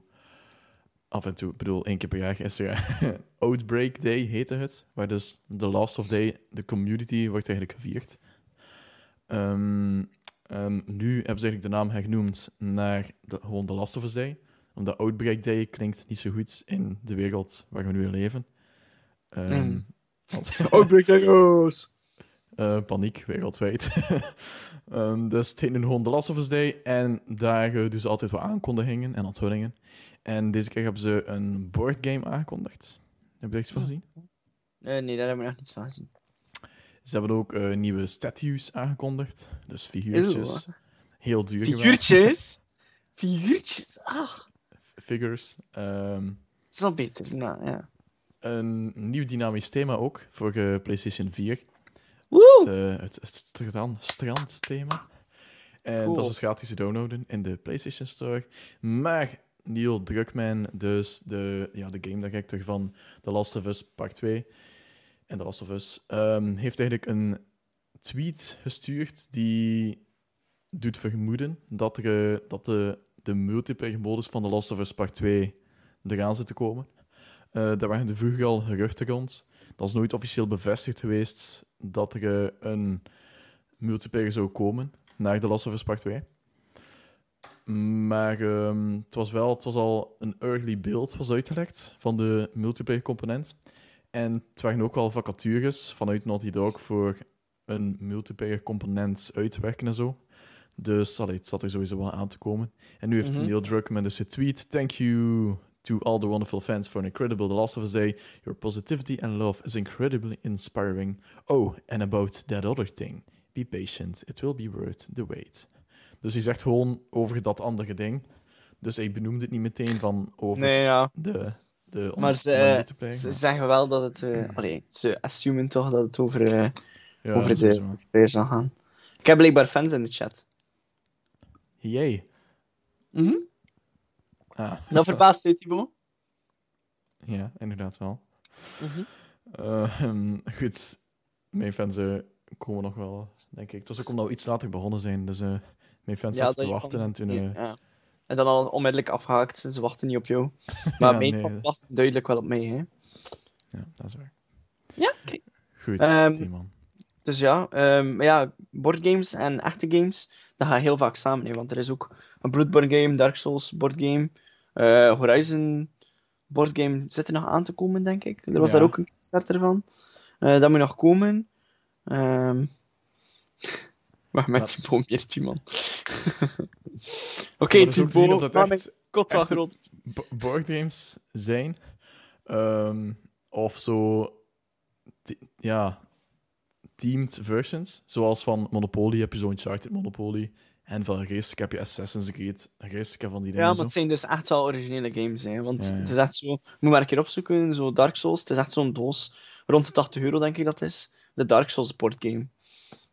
Af en toe, ik bedoel, één keer per jaar is er Outbreak Day, heette het. Waar dus The Last of Day, de community, wordt eigenlijk gevierd. Ehm, ehm, nu hebben ze eigenlijk de naam hernoemd naar de, gewoon The Last of Us Day. Omdat Outbreak Day klinkt niet zo goed in de wereld waar we nu in leven. Mm. want- Outbreak Egos! Eh, paniek wereldwijd. Ehm, dus het heet nu gewoon The Last of Us Day. En daar eh, doen ze altijd wat aankondigingen en onthullingen. En deze keer hebben ze een boardgame aangekondigd. Heb je er iets van gezien? Eh, nee, daar hebben we nog niets van gezien. Ze hebben ook nieuwe statues aangekondigd. Dus figuurtjes. Heel duur. Figuurtjes? Figuurtjes? Ach, Figures. Ehm, dat is al beter. Nou, ja. een nieuw dynamisch thema ook voor PlayStation 4. Woe! De, het strand, strandthema. En Cool. dat is dus gratis te downloaden in de PlayStation Store. Maar Neil Druckmann, dus de, ja, de game director van The Last of Us Part 2 en The Last of Us, ehm, heeft eigenlijk een tweet gestuurd die doet vermoeden dat, er, eh, dat de, de multiplayer-modus van The Last of Us Part 2 eraan zit te komen. Eh, daar waren er vroeger al geruchten rond. Dat is nooit officieel bevestigd geweest dat er eh, een multiplayer zou komen naar The Last of Us Part 2. Maar ehm, het was wel, het was al een early build was uitgelekt van de multiplayer component. En het waren ook al vacatures vanuit Naughty Dog voor een multiplayer component uit te werken en zo. Dus allee, het zat er sowieso wel aan te komen. En nu heeft Mhm. Neil Druckmann dus getweet. Thank you to all the wonderful fans for an incredible The Last of Us Day. Your positivity and love is incredibly inspiring. Oh, and about that other thing. Be patient. It will be worth the wait. Dus hij zegt gewoon over dat andere ding. Dus hij benoemde het niet meteen van over Nee, ja. de, de Maar ze. Ze zeggen wel dat het... eh allee, ze assumen toch dat het over, eh, ja, over de zal gaan. Ik heb blijkbaar fans in de chat. Yay. Mhm. Ah, Dat verbaast u, Thibaut? ja, inderdaad wel. Mhm. Eh, ehm, goed, mijn fans eh, komen nog wel, denk ik. Het was ook omdat we iets later begonnen zijn, dus eh, mijn fans zaten te wachten en toen... eh, ja. En dan al onmiddellijk afgehaakt. Ze wachten niet op jou. Maar Ja, mijn nee, fans wachten duidelijk wel op mij, hè. ja, dat is waar. Ja, kijk. Goed, Ehm, Timon. Dus ja, maar ja, boardgames en echte games, dat gaat heel vaak samen. Hè, want er is ook een Bloodborne game, Dark Souls boardgame, eh Horizon boardgame zit er nog aan te komen, denk ik. Er was Ja. daar ook een starter van. Eh, dat moet nog komen. Ehm Wacht, met die hier, die man. Oké, Thibaut, dat mijn echt kot wel groot. bo- boardgames zijn. Ehm, of zo... ja... teamed versions. Zoals van Monopoly heb je zo'n Uncharted Monopoly. En van Geestek heb je Assassin's Creed. Geestek van die dingen. Ja, het zijn dus echt wel originele games, hè. Want Ja, ja. het is echt zo... Moet maar een keer opzoeken, zo Dark Souls. Het is echt zo'n doos. Rond de 80 euro, denk ik dat het is. De Dark Souls boardgame.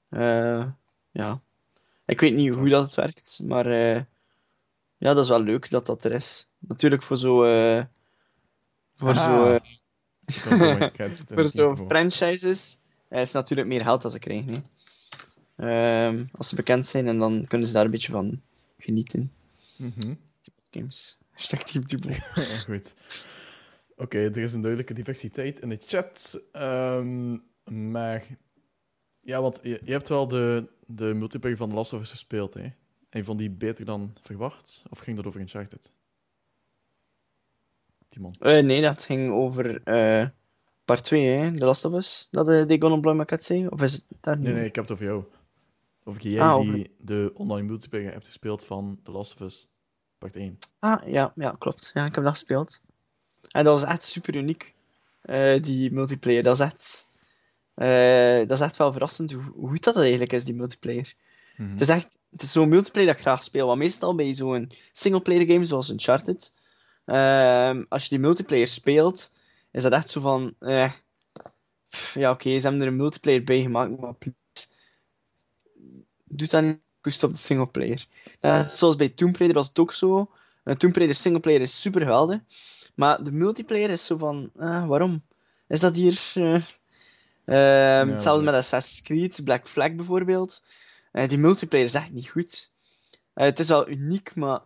Eh ja. Ik weet niet hoe dat het werkt, maar... eh, ja, dat is wel leuk dat dat er is. Natuurlijk voor zo... eh, voor Ah, zo... voor is zo niet voor- franchises is natuurlijk meer geld dat ze krijgen. Hè. Ehm, als ze bekend zijn en dan kunnen ze daar een beetje van genieten. Mhm. Games. Hashtag Team Dubo. Goed. Oké, er is een duidelijke diversiteit in de chat. Ehm, maar... Ja, want je, je hebt wel de, de multiplayer van The Last of Us gespeeld, hè? En je vond die beter dan verwacht? Of ging dat over Uncharted? Timon. Eh, nee, dat ging over eh, part 2, hè, The Last of Us. Dat uh, Gonna Blow My Cat zei? Of is het daar niet? Nee, nee, ik heb het over jou. Of jij Ah, die de online multiplayer hebt gespeeld van The Last of Us part 1. Ah, ja, ja, klopt. Ja, ik heb dat gespeeld. En dat was echt super uniek, eh, die multiplayer. Dat is echt, eh, dat is echt wel verrassend hoe, hoe goed dat eigenlijk is, die multiplayer. Mhm. Het is echt, het is zo'n multiplayer dat ik graag speel. Want meestal bij zo'n singleplayer game zoals Uncharted, ehm, als je die multiplayer speelt, is dat echt zo van, eh, ja oké, ze hebben er een multiplayer bij gemaakt, maar please, doe dat niet koest op de singleplayer. Uh, zoals bij Tomb Raider was het ook zo. Uh, Tomb Raider singleplayer is super geweldig, maar de multiplayer is zo van, eh, waarom? Is dat hier... hetzelfde met Assassin's Creed, Black Flag bijvoorbeeld. Die multiplayer is echt niet goed. Het is wel uniek, maar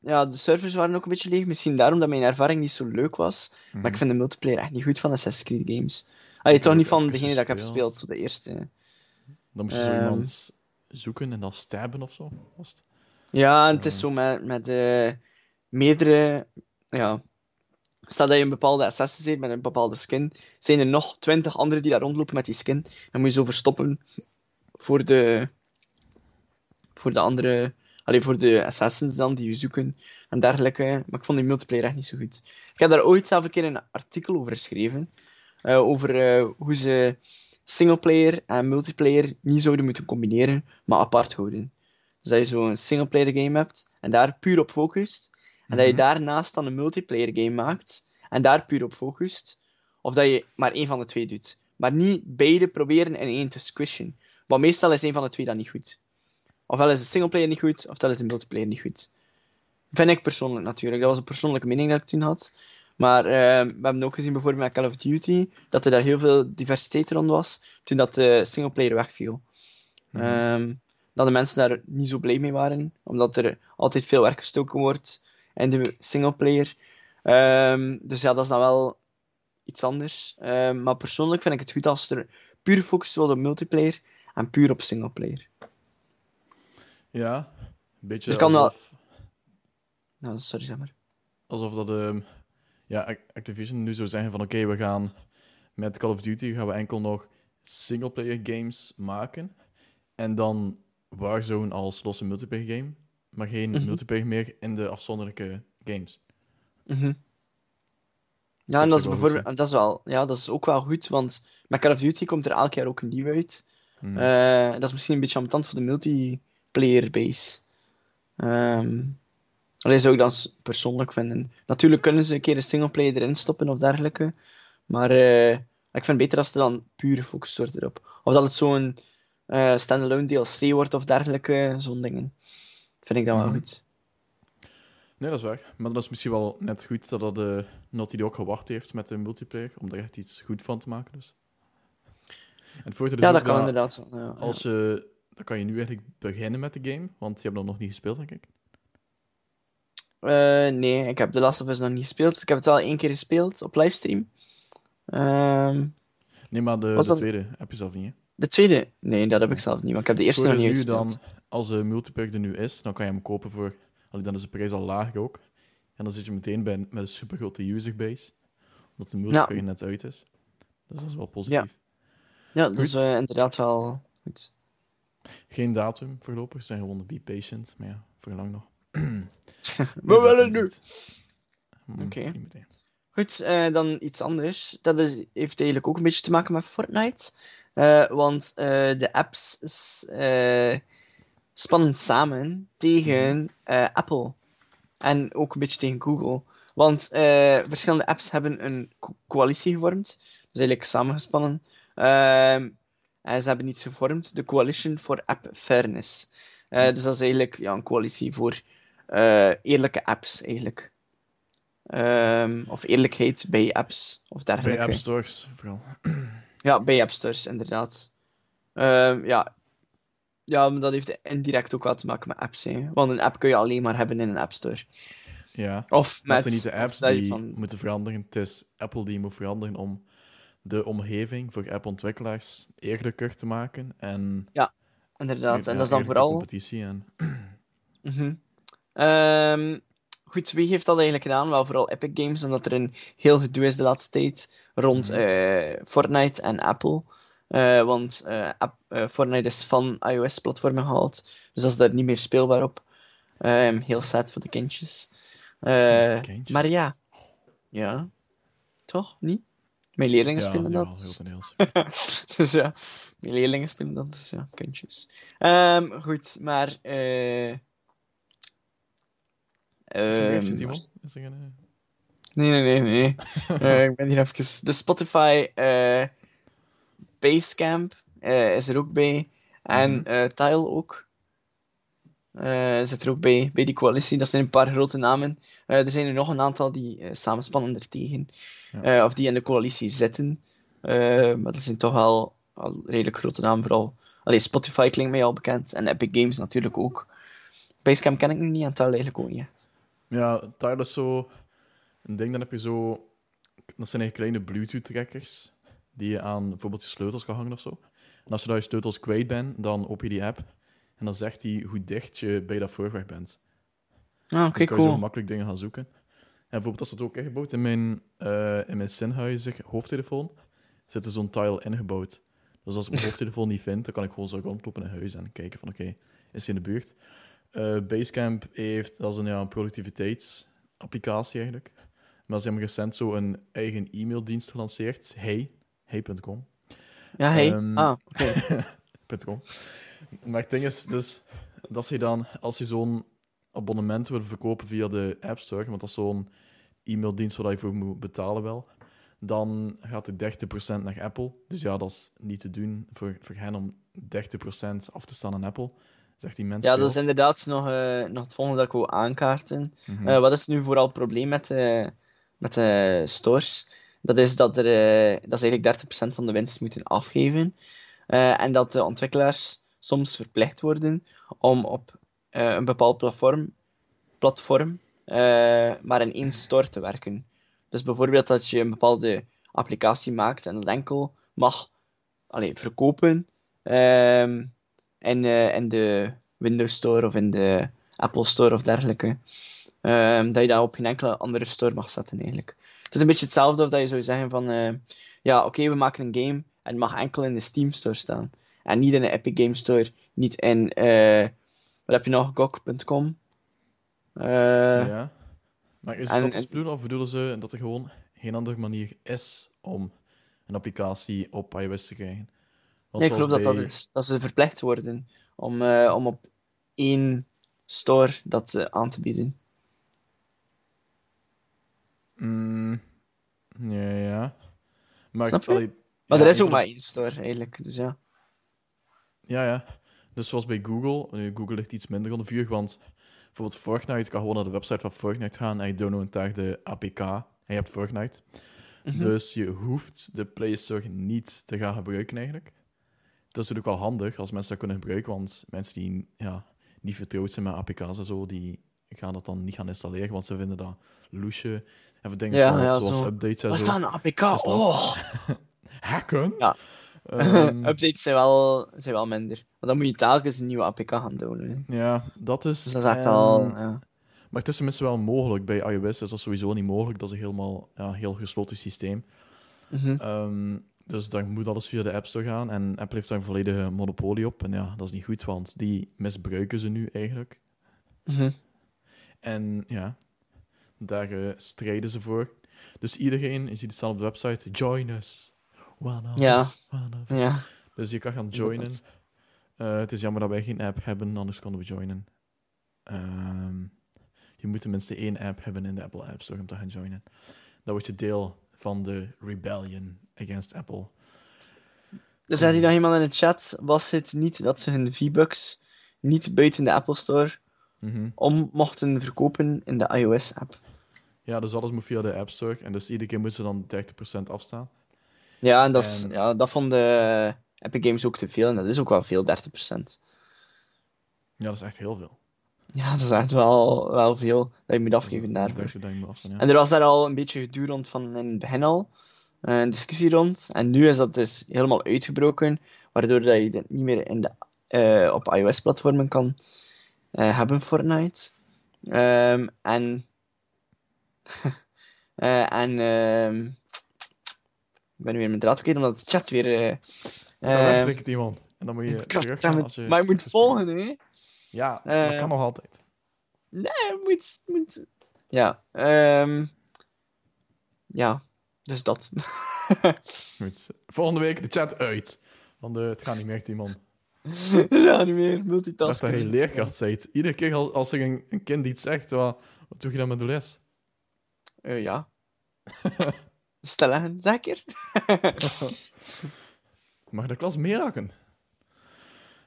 ja, de servers waren ook een beetje leeg. Misschien daarom dat mijn ervaring niet zo leuk was. Mhm. Maar ik vind de multiplayer echt niet goed van Assassin's Creed games. Allee, toch niet van degene dat ik heb gespeeld. zo de eerste. Dan moest je zo Ehm. iemand zoeken en dan stabben of zo. Was het? Ja, en het is zo met, met eh, meerdere. Ja. Stel dat je een bepaalde assassin bent met een bepaalde skin, zijn er nog twintig anderen die daar rondlopen met die skin. Dan moet je zo verstoppen voor de. voor de andere. Allee, voor de assassins dan, die je zoeken en dergelijke. Maar ik vond die multiplayer echt niet zo goed. Ik heb daar ooit zelf een keer een artikel over geschreven. eh, over eh, hoe ze singleplayer en multiplayer niet zouden moeten combineren, maar apart houden. Dus dat je zo'n singleplayer game hebt en daar puur op focust. En dat je Mhm. daarnaast dan een multiplayer game maakt en daar puur op focust. Of dat je maar één van de twee doet. Maar niet beide proberen in één te squishen. Want meestal is één van de twee dan niet goed. Ofwel is de singleplayer niet goed, ofwel is de multiplayer niet goed. Vind ik persoonlijk natuurlijk. Dat was een persoonlijke mening dat ik toen had. Maar eh, we hebben ook gezien bijvoorbeeld met Call of Duty dat er daar heel veel diversiteit rond was toen dat de singleplayer wegviel. Mhm. Ehm, dat de mensen daar niet zo blij mee waren, omdat er altijd veel werk gestoken wordt in de singleplayer. Ehm, dus ja, dat is dan wel iets anders. Ehm, maar persoonlijk vind ik het goed als er puur focus was op multiplayer en puur op singleplayer. Ja, een beetje Er kan wel- alsof, Nou, sorry, zeg maar. alsof dat ja, Ac- Activision nu zou zeggen van oké, we gaan met Call of Duty gaan we enkel nog singleplayer games maken. En dan Warzone als losse multiplayer game, maar geen Mhm. multiplayer meer in de afzonderlijke games. Mhm. Ja, Dat en dat is, bijvoorbeeld, dat, is wel, ja, dat is ook wel goed, want met Call of Duty komt er elk jaar ook een nieuw uit. Mhm. Eh, dat is misschien een beetje ambetant voor de multiplayer base. Ehm alleen zou ik dat persoonlijk vinden. Natuurlijk kunnen ze een keer een singleplayer erin stoppen of dergelijke. Maar eh, ik vind het beter als er dan puur gefocust wordt erop. Of dat het zo'n eh standalone DLC wordt of dergelijke, zo'n dingen. Vind ik dan wel Mhm. goed. Nee, dat is waar. Maar dat is misschien wel net goed dat dat de Naughty Dog gewacht heeft met de multiplayer, om er echt iets goed van te maken. Dus. En Ja, dat kan inderdaad. Ja. Als je, dan kan je nu eigenlijk beginnen met de game, want je hebt dat nog niet gespeeld, denk ik. Eh, nee, ik heb The Last of Us nog niet gespeeld. Ik heb het wel één keer gespeeld op livestream. Ehm, Nee, maar de, de dat- tweede heb je zelf niet. hè? de tweede? Nee, dat heb ik zelf niet, maar ik heb de eerste nog niet nu gespeeld. dan, als de multiplayer er nu is, dan kan je hem kopen voor... Allee, dan is de prijs al laag ook. En dan zit je meteen bij, met een supergrote userbase. Omdat de multiplayer net uit is. Dus dat is wel positief. Ja, dat is eh, inderdaad wel goed. Geen datum voorlopig, ze zijn gewoon be patient. Maar ja, voor lang nog. We willen nu! Hm, Oké. Goed, eh, dan iets anders. Dat is, heeft eigenlijk ook een beetje te maken met Fortnite. Eh, want eh, de apps spannen samen tegen eh, Apple. En ook een beetje tegen Google. Want verschillende apps hebben een co- coalitie gevormd. Dus eigenlijk samengespannen. Ehm, en ze hebben iets gevormd, de Coalition for App Fairness. Eh, dus dat is eigenlijk ja, een coalitie voor eh, eerlijke apps, eigenlijk. Ehm, of eerlijkheid bij apps, of Bij dergelijke. App Stores vooral. Ja, bij App Stores, inderdaad. Ehm, ja. ja, maar dat heeft indirect ook wel te maken met apps. Hè. Want een app kun je alleen maar hebben in een App Store. Ja. Of Dat met... zijn niet de apps die van- moeten veranderen. Het is Apple die moet veranderen om de omgeving voor appontwikkelaars eerlijker te maken. En, Inderdaad, en ja, dat is dan vooral... competitie. En, Mhm. Ehm, goed, wie heeft dat eigenlijk gedaan? Wel vooral Epic Games, omdat er een heel gedoe is de laatste tijd rond Mhm. eh, Fortnite en Apple. Eh, want eh, Fortnite is van iOS-platformen gehaald, dus dat is daar niet meer speelbaar op. Ehm, heel sad voor de kindjes. Kindjes. maar ja. Ja. Toch? Niet? Mijn leerlingen ja, spelen ja, dat. grotendeels. dus ja, mijn leerlingen spelen dat, dus ja, kindjes. Ehm, goed, maar... eh Timon? Is er eh, Nee, nee, nee, nee. Eh, ik ben hier even... De Spotify eh Basecamp eh, is er ook bij. En Mhm. eh, Tile ook. Eh, zit er ook bij, bij die coalitie. Dat zijn een paar grote namen. Eh, er zijn er nog een aantal die eh, samenspannen ertegen. Ja. Eh, of die in de coalitie zitten. Eh, maar dat zijn toch wel al redelijk grote namen. Vooral. Allee, Spotify klinkt mij al bekend. En Epic Games natuurlijk ook. Basecamp ken ik nu niet en Tile eigenlijk ook niet echt. Ja, Tyler is zo een ding, dan heb je zo... Dat zijn eigenlijk kleine Bluetooth-trekkers die je aan bijvoorbeeld je sleutels kan hangen of zo. En als je daar je sleutels kwijt bent, dan open je die app en dan zegt hij hoe dicht je bij dat voorweg bent. Ah, oké, dus kan je cool. zo makkelijk dingen gaan zoeken. En bijvoorbeeld als dat ook ingebouwd in mijn, eh in mijn zinhuizig hoofdtelefoon, zit er zo'n tile ingebouwd. Dus als ik mijn hoofdtelefoon niet vind, dan kan ik gewoon zo rondlopen in huis en kijken van oké, is hij in de buurt? Eh, Basecamp heeft, dat is een, ja, een productiviteitsapplicatie eigenlijk. Maar ze hebben recent zo een eigen e-maildienst gelanceerd. Hey, hey.com. Ja, hey. Ehm, ah, oké. .com. Maar het ding is dus dat je dan, als je zo'n abonnement wil verkopen via de App Store, want dat is zo'n e-maildienst waar je voor moet betalen wel, dan gaat de 30% naar Apple. Dus ja, dat is niet te doen voor, voor hen om 30% af te staan aan Apple. Zegt die mensen Ja, dat is inderdaad nog, eh, nog het volgende dat ik wil aankaarten. Mhm. Eh, wat is nu vooral het probleem met de, met de stores? Dat is dat, er, eh, dat ze eigenlijk 30% van de winst moeten afgeven. Eh, en dat de ontwikkelaars soms verplicht worden om op eh, een bepaald platform, platform eh, maar in één store te werken. Dus bijvoorbeeld dat je een bepaalde applicatie maakt en dat enkel mag allee, verkopen ehm, in, eh, in de Windows Store of in de Apple Store of dergelijke. Ehm, dat je dat op geen enkele andere store mag zetten eigenlijk. Het is een beetje hetzelfde of dat je zou zeggen van eh, ja, oké, we maken een game en het mag enkel in de Steam Store staan. En niet in de Epic Game Store, niet in, eh, wat heb je nog, GOG.com. Eh, ja. Maar is en- dat en- bedoelen of bedoelen ze dat er gewoon geen andere manier is om een applicatie op iOS te krijgen? Nee, ik geloof dat dat bij- is. Dat ze verplicht worden om, eh, om op één store dat eh, aan te bieden. Mm, ja, ja. Maar, Snap je? allee, Maar ja, er is ook maar één store eigenlijk, dus ja. Ja, ja. Dus zoals bij Google. Nu, Google ligt iets minder onder vuur, want bijvoorbeeld Fortnite kan gewoon naar de website van Fortnite gaan en je downloadt daar de APK en je hebt Fortnite. Mhm. Dus je hoeft de Play Store niet te gaan gebruiken eigenlijk. Dat is natuurlijk wel handig als mensen dat kunnen gebruiken, want mensen die ja, niet vertrouwd zijn met APK's en zo, die gaan dat dan niet gaan installeren, want ze vinden dat loesje. En voor dingen Ja, zoals, ja, zoals zo. updates en Wat is zo. dat, een APK? Dat is Oh! lastig. Hacken? Ja. Ehm, Updates zijn wel, zijn wel minder. Want dan moet je telkens een nieuwe APK gaan downloaden. ja, dat is... Dus dat is echt ehm, wel... Ja. Maar het is tenminste wel mogelijk. Bij iOS is dat sowieso niet mogelijk. Dat is een helemaal ja, heel gesloten systeem. Ehm, dus dan moet alles via de App Store gaan. En Apple heeft daar een volledige monopolie op. En ja, dat is niet goed, want die misbruiken ze nu eigenlijk. Mhm. En ja, daar eh, strijden ze voor. Dus iedereen, je ziet het staan op de website, join us. One of Ja. us, one of. Ja. Dus je kan gaan joinen. Uh, het is jammer dat wij geen app hebben, anders konden we joinen. Ehm, je moet tenminste één app hebben in de Apple App Store om te gaan joinen. Dan word je deel van de rebellion against Apple. Er zei hij nog iemand in de chat, was het niet dat ze hun V-Bucks niet buiten de Apple Store Mhm. om mochten verkopen in de iOS-app? Ja, dus alles moet via de App Store. En dus iedere keer moeten ze dan 30% afstaan. Ja, en dat, is, En- ja, dat vonden Epic Games ook te veel, en dat is ook wel veel, 30%. Ja, dat is echt heel veel. Ja, dat is echt wel, wel veel dat je moet afgeven daarvoor. ja. En er was daar al een beetje gedoe rond van in het begin al. eh, Een discussie rond. En nu is dat dus helemaal uitgebroken. Waardoor dat je dit niet meer in de, eh, op iOS-platformen kan eh, hebben, Fortnite. Ehm, en. en. ehm, ik ben nu weer mijn draad kwijt omdat de chat weer. eh Dan ehm, werkt het iemand. En dan moet je terug als je... maar je moet volgen, hè? Ja, Eh, dat kan nog altijd. Nee, moet. moet... Ja, ehm ja, dus dat. Goed. Volgende week de chat uit. Want eh, het gaat niet meer, Timon. ja, niet meer multitasken. dat je leerkracht bent. Iedere keer als, als er een, een kind iets zegt, wat, wat doe je dan met de les? Eh, ja. Stellen, zeker? Mag de klas meeraken?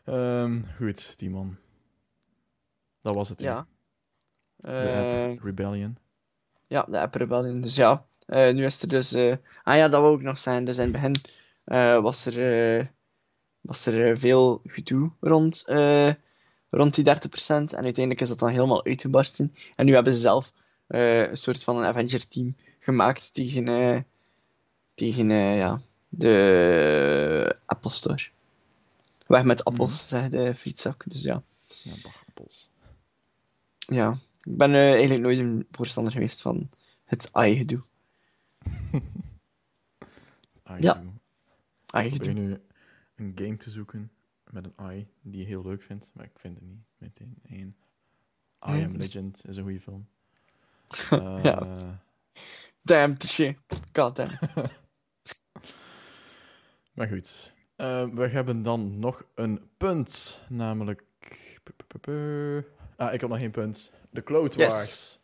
Ehm goed, Timon. Dat was het. Ja. De Eh, app Rebellion. ja, de app Rebellion. Dus ja, eh, nu is er dus... eh, Ah ja, dat wou ik nog zijn. Dus in het begin was er, was er veel gedoe rond, rond die 30%. En uiteindelijk is dat dan helemaal uitgebarsten. En nu hebben ze zelf een soort van een Avenger-team gemaakt tegen, tegen ja, de Apple Store. Weg met appels, zegt de frietzak. Dus ja. Ja, bagappels. Ja, ik ben eh, eigenlijk nooit een voorstander geweest van het AI-gedoe. Ah, Ja. Ik probeer AI-gedoe. nu een game te zoeken met een AI die je heel leuk vindt, maar ik vind het niet meteen één. I Nee, Am dus- Legend is een goede film. Eh, Ja. Damn, touché. God damn. Maar goed. Eh, we hebben dan nog een punt, namelijk... Ah, ik heb nog geen punt. De Cloud Yes. Wars.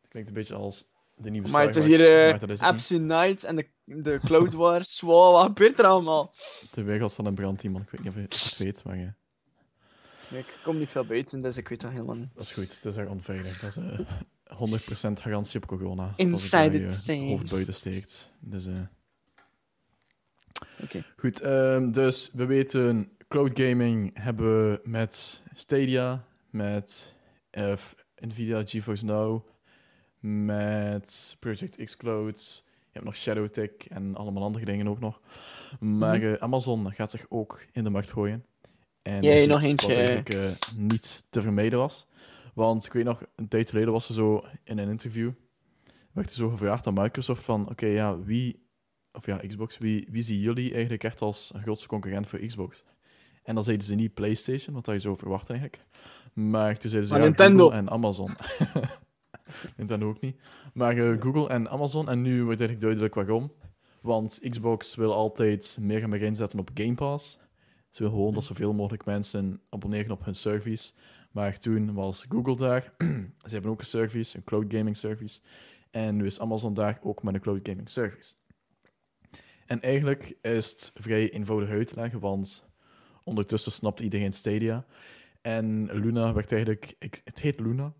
Dat klinkt een beetje als de nieuwe Maar het Star is Wars, hier maar eh niet. Apps Unite en de, de Cloud Wars. Wow, wat gebeurt er allemaal? De wereld staat in brand, iemand. Ik weet niet of je het weet, maar... eh, Ik kom niet veel buiten, dus ik weet dat helemaal niet. Dat is goed, het is echt onveilig. Dat is eh 100% garantie op corona. Inside it safe. hoofd buiten steekt. Dus, eh, Oké. Goed, ehm, dus we weten, cloud gaming hebben we met Stadia, met Nvidia GeForce Now, met Project X Cloud. Je hebt nog ShadowTech en allemaal andere dingen ook nog. Maar Mhm. eh, Amazon gaat zich ook in de markt gooien. En dat nog eentje, Wat eigenlijk eh, niet te vermijden was. Want ik weet nog, een tijd geleden was er zo in een interview. werd er zo gevraagd aan Microsoft van, oké, ja, wie, of ja, Xbox, wie, wie zien jullie eigenlijk echt als een grootste concurrent voor Xbox? En dan zeiden ze niet PlayStation, wat je zou verwachten eigenlijk. Maar toen zeiden ze ja, Nintendo. Google en Amazon. Nintendo ook niet. Maar eh, Google en Amazon, en nu wordt eigenlijk duidelijk waarom. Want Xbox wil altijd meer en meer inzetten op Game Pass. Ze wil gewoon dat zoveel mogelijk mensen abonneren op hun service. Maar toen was Google daar. Ze hebben ook een service, een cloud gaming service. En nu is Amazon daar ook met een cloud gaming service. En eigenlijk is het vrij eenvoudig uit te leggen, want ondertussen snapt iedereen Stadia. En Luna werd eigenlijk, ik- het heet Luna,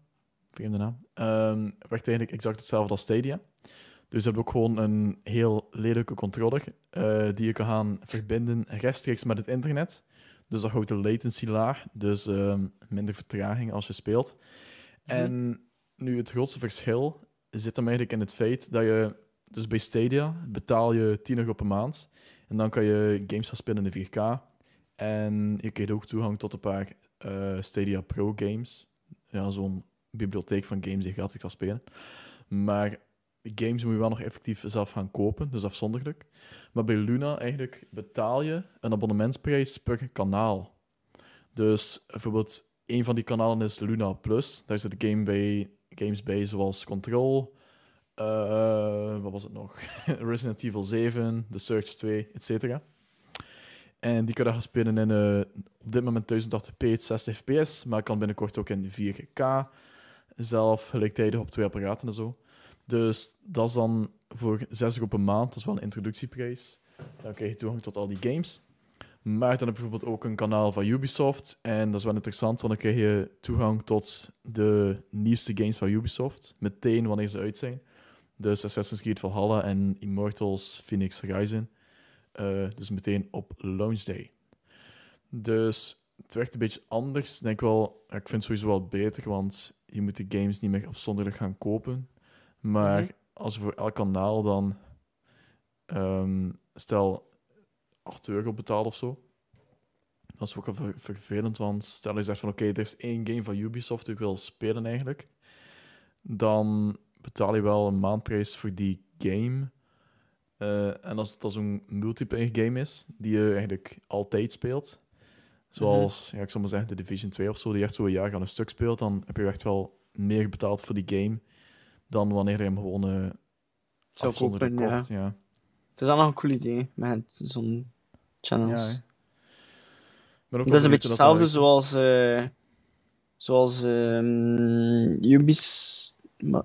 vreemde naam, ehm, werd eigenlijk exact hetzelfde als Stadia. Dus je hebt ook gewoon een heel lelijke controller eh, die je kan gaan verbinden rechtstreeks met het internet. Dus dat houdt de latency laag, dus ehm, minder vertraging als je speelt. En nu het grootste verschil zit hem eigenlijk in het feit dat je, dus bij Stadia betaal je 10 euro per maand. En dan kan je games gaan spelen in 4K. En je krijgt ook toegang tot een paar eh, Stadia Pro games. Ja, zo'n bibliotheek van games die je gratis kan spelen. Maar games moet je wel nog effectief zelf gaan kopen, dus afzonderlijk. Maar bij Luna eigenlijk betaal je een abonnementsprijs per kanaal. Dus bijvoorbeeld, een van die kanalen is Luna Plus. Daar zitten game bij, games bij zoals Control, eh, wat was het nog? Resident Evil 7, The Search 2, etc. En die kan gaan spelen in eh, op dit moment 1080p, 60 fps, maar kan binnenkort ook in 4K. Zelf gelijktijdig op twee apparaten en zo. Dus dat is dan voor 6 euro per maand, dat is wel een introductieprijs. Dan krijg je toegang tot al die games. Maar dan heb je bijvoorbeeld ook een kanaal van Ubisoft. En dat is wel interessant, want dan krijg je toegang tot de nieuwste games van Ubisoft. Meteen wanneer ze uit zijn. Dus Assassin's Creed Valhalla en Immortals Phoenix Rising. Uh, dus meteen op launch day. Dus het werkt een beetje anders. Ik denk wel, ik vind het sowieso wel beter, want je moet de games niet meer afzonderlijk gaan kopen. Maar mm -hmm. als je voor elk kanaal dan, um, stel 8 euro betaalt of zo. Dat is ook wel vervelend, want stel je zegt van oké, okay, er is één game van Ubisoft die ik wil spelen eigenlijk. Dan betaal je wel een maandprijs voor die game. Uh, en als het zo'n multiplayer game is, die je eigenlijk altijd speelt. Zoals, ja, ik zal maar zeggen, de Division 2 of zo, die echt zo een jaar aan een stuk speelt, dan heb je echt wel meer betaald voor die game dan wanneer je hem gewoon uh, afzonderlijk kocht. Ja. ja. Het is al nog een cool idee met zo'n channels. Ja, dat is een beetje hetzelfde zoals, uh, zoals um, Ubis,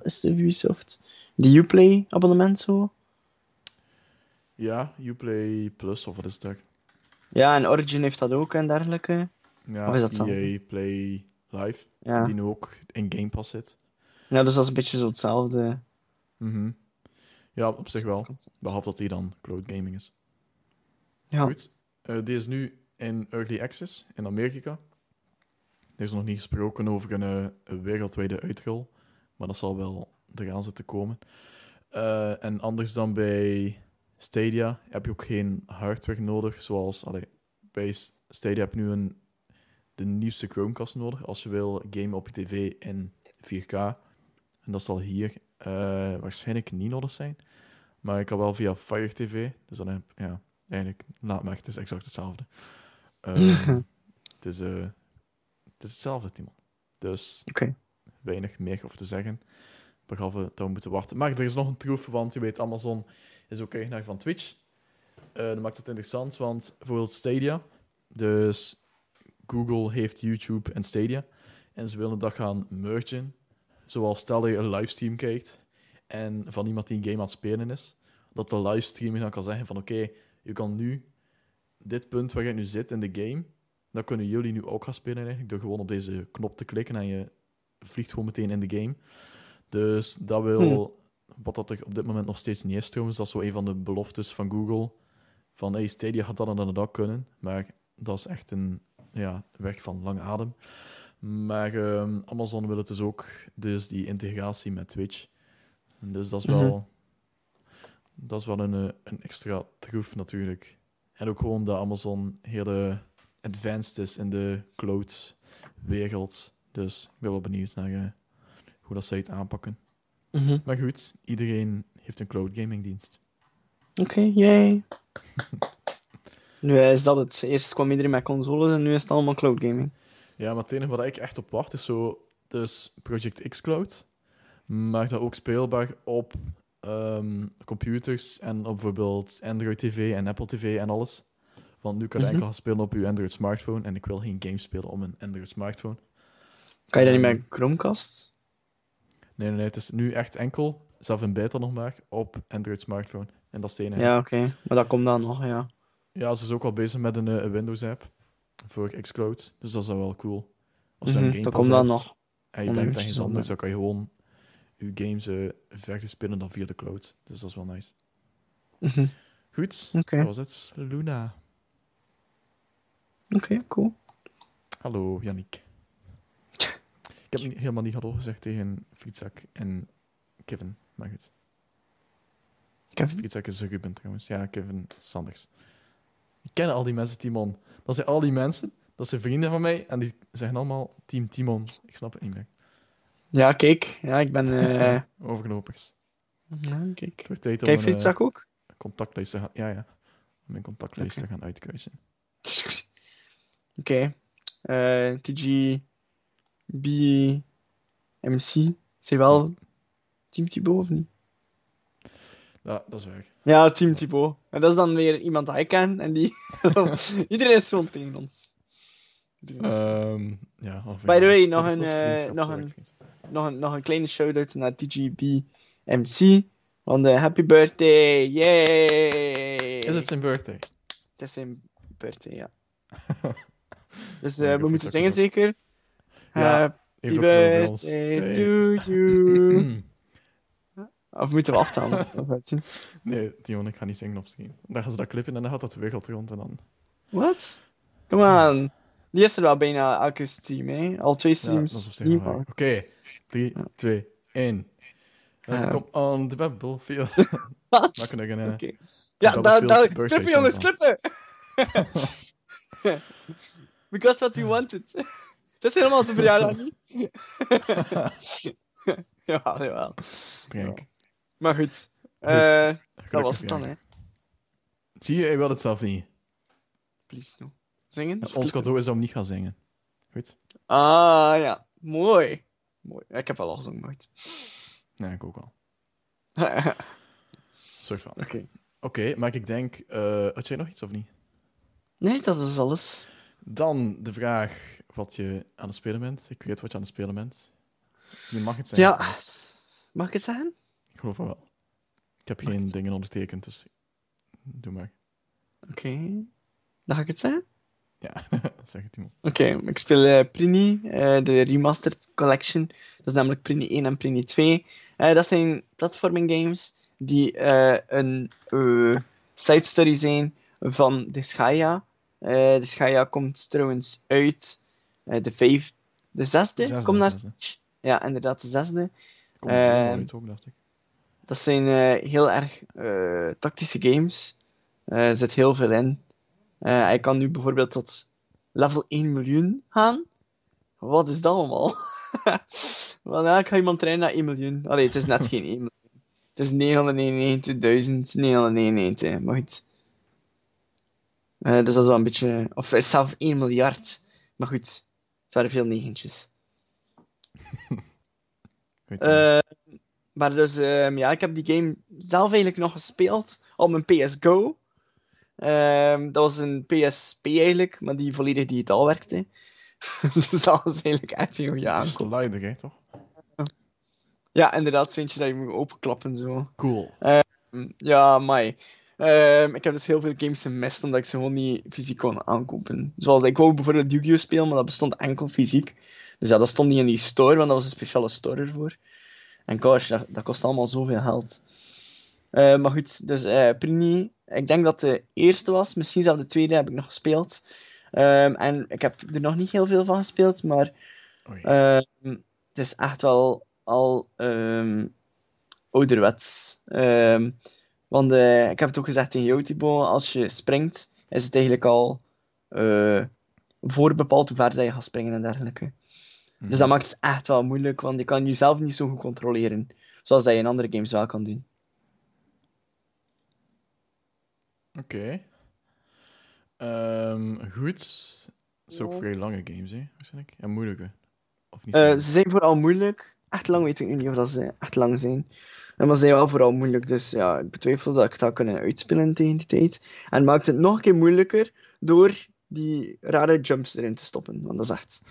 is de Ubisoft? De Uplay abonnement zo. Ja, Uplay Plus of wat is dat? Ja, en Origin heeft dat ook en dergelijke. Ja, of is dat zo? EA Play Live, ja. die nu ook in Game Pass zit. Ja, dus dat is een beetje zo hetzelfde. Mhm. Ja, op zich wel. Behalve dat die dan cloud gaming is. Ja. Goed. Uh, die is nu in Early Access in Amerika. Er is nog niet gesproken over een, eh, een wereldwijde uitrol, maar dat zal wel eraan zitten komen. Uh, en anders dan bij Stadia heb je ook geen hardware nodig, zoals allee, bij Stadia heb je nu een, de nieuwste Chromecast nodig als je wil gamen op je tv in 4K. En dat zal hier uh, waarschijnlijk niet nodig zijn. Maar ik kan wel via Fire TV, dus dan heb ja, eigenlijk, laat maar, het is exact hetzelfde. Um, het, is, uh, het is hetzelfde, Timon. Dus okay. weinig meer over te zeggen. Behalve dat we moeten wachten. Maar er is nog een troef, want je weet, Amazon is ook eigenaar van Twitch. Uh, dat maakt het interessant, want bijvoorbeeld Stadia. Dus Google heeft YouTube en Stadia. En ze willen dat gaan mergen. Zoals stel dat je een livestream kijkt en van iemand die een game aan het spelen is, dat de livestream dan kan zeggen van oké, je kan nu dit punt waar je nu zit in de game, dat kunnen jullie nu ook gaan spelen eigenlijk, door gewoon op deze knop te klikken en je vliegt gewoon meteen in de game. Dus dat wil, hmm. Wat dat er op dit moment nog steeds niet is trouwens, dat is zo een van de beloftes van Google, van hey, Stadia gaat dat en dat kunnen, maar dat is echt een ja, werk van lange adem. Maar uh, Amazon wil het dus ook, dus die integratie met Twitch. Dus dat is wel, mhm. dat is wel een, eh, een extra troef natuurlijk. En ook gewoon dat Amazon heel advanced is in de cloud-wereld. Dus ik ben wel benieuwd naar uh, hoe dat zij het aanpakken. Mm Maar goed, iedereen heeft een cloud gaming dienst. Oké, okay, nu is dat het. Eerst kwam iedereen met consoles en nu is het allemaal cloud gaming. Ja, maar het enige wat ik echt op wacht is zo... Dus Project X Cloud maakt dat ook speelbaar op um, computers en op bijvoorbeeld Android TV en Apple TV en alles. Want nu kan je mm -hmm. enkel spelen op je Android smartphone en ik wil geen games spelen op een Android smartphone. Kan je dat niet met Chromecast? Nee, nee, het is nu echt enkel, zelf in beta nog maar, op Android smartphone. En dat is het Ja, oké. Okay. Maar dat komt dan nog, ja. Ja, ze is ook al bezig met een, eh, een Windows-app voor Xcloud. Dus dat is wel cool. Als je mm -hmm, een game dat komt dan nog. En je denkt aan iets anders, dan kan je gewoon je games uh, verder spinnen dan via de cloud. Dus dat is wel nice. Mm -hmm. Goed, okay. dat was het. Luna. Oké, okay, cool. Hallo, Yannick. Ik heb helemaal niet hallo gezegd tegen Frietzak en Kevin, maar goed. Kevin? Frietzak is Ruben trouwens. Ja, Kevin Sanders. Ik ken al die mensen, Timon. Dat zijn al die mensen, dat zijn vrienden van mij en die zeggen allemaal Team Timon. Ik snap het niet meer. Ja, kijk. Ja, ik ben... Uh... Overknopers. Ja, kijk. Kijk, Frietzak uh, ook? Contactlijst te gaan... Ja, ja. Mijn contactlijst okay. te gaan uitkeuzen. Oké. Okay. Uh, TG... BMC. Hij wel Team Thibaut of niet? Ja, dat is waar. Ja, Team Thibaut. En dat is dan weer iemand dat ik ken. En die... Iedereen is gewoon tegen ons. Ehm ja, By the way, nog een, eh, nog een- nog een, nog een kleine shout-out naar TGB MC. Want eh, happy birthday! Yay! Is het zijn birthday? Het is zijn birthday, ja. dus eh, we moeten zingen zeker? Ja, Happy birthday to you. of moeten we aftalen? Nee, Dion, ik ga niet zingen op stream. Dan gaan ze dat clippen en dan gaat dat de wereld rond en dan... Wat? Come on. Die is er wel bijna elke stream, hè? Al twee streams. Oké, 3, 2, 1. Eh. Kom on the battlefield. Wat? Maak er een... eh. Ja, Battlefield daar, daar, birthday klippen jongens, song klippen! Because what we wanted. Het is helemaal zijn verjaardag niet. jawel, jawel. Prank. Maar goed. Eh dat was het dan, hè. Zie je, hij wil het zelf niet. Please, no. Zingen? Of ons cadeau is dat we niet gaan zingen. Goed? Ah, ja. Mooi. Mooi. Ja, ik heb wel al gezongen, goed. Nee, ik ook. Oké. Soort van. Oké, maar ik denk... eh had jij nog iets of niet? Nee, dat is alles. Dan de vraag wat je aan het spelen bent. Ik weet wat je aan het spelen bent. Je mag het zeggen. Ja. Mag ik het zeggen? Ik geloof wel. Ik heb Mag geen het? dingen ondertekend, dus doe maar. Oké. Dan ga ik het zeggen? Ja, zeg het iemand. Oké, ik speel eh, Prini, eh, de Remastered Collection. Dat is namelijk Prini 1 en Prini 2. Eh, dat zijn platforming games die een side story zijn van de. Eh, de Schaya komt trouwens uit de vijf, de zesde, De zesde, komt naar zesde. Ja, inderdaad, de zesde. Kom er Eh, uit ook, dacht ik. Dat zijn eh, heel erg eh, tactische games. Eh, er zit heel veel in. Eh, hij kan nu bijvoorbeeld tot level 1 miljoen gaan. Wat is dat allemaal? Wel, ja, ik ga iemand trainen naar 1 miljoen. Allee, het is net geen 1 miljoen. Het is 999.999, maar goed. Eh, dus dat is wel een beetje... Of zelf 1 miljard. Maar goed, waren veel negentjes. Je Eh, maar dus, ehm, ja, ik heb die game zelf eigenlijk nog gespeeld op mijn PS Go. Ehm, dat was een PSP eigenlijk, maar die volledig digitaal werkte. dus dat was eigenlijk echt een goede dat is hè, toch? Ja, inderdaad, zo'n eentje dat je moet openklappen zo. Cool. Hm, Ja, maar Ehm, ik heb dus heel veel games gemist omdat ik ze gewoon niet fysiek kon aankopen. Zoals ik wou bijvoorbeeld Yu-Gi-Oh! spelen, maar dat bestond enkel fysiek. Dus ja, dat stond niet in die store, want dat was een speciale store ervoor. En gosh, dat, dat kost allemaal zoveel geld. Eh, maar goed, dus eh Prini, ik denk dat de eerste was, misschien zelfs de tweede heb ik nog gespeeld. Ehm, en ik heb er nog niet heel veel van gespeeld, maar. Ehm, het is echt wel al ehm ouderwets. Ehm, want eh, ik heb het ook gezegd tegen jou, Thibaut, als je springt, is het eigenlijk al eh voorbepaald hoe ver dat je gaat springen en dergelijke. Mhm. Dus dat maakt het echt wel moeilijk, want je kan jezelf niet zo goed controleren. Zoals dat je in andere games wel kan doen. Oké. Ehm, goed. Het zijn ook vrij lange games, hè, waarschijnlijk. En moeilijke. Of niet? zo Eh, ze zijn vooral moeilijk. Echt lang weet ik niet of dat ze echt lang zijn. Maar ze zijn wel vooral moeilijk, dus ja, ik betwijfel dat ik zou kunnen uitspelen tegen die tijd. En maakt het nog een keer moeilijker door die rare jumps erin te stoppen. Want dat is echt...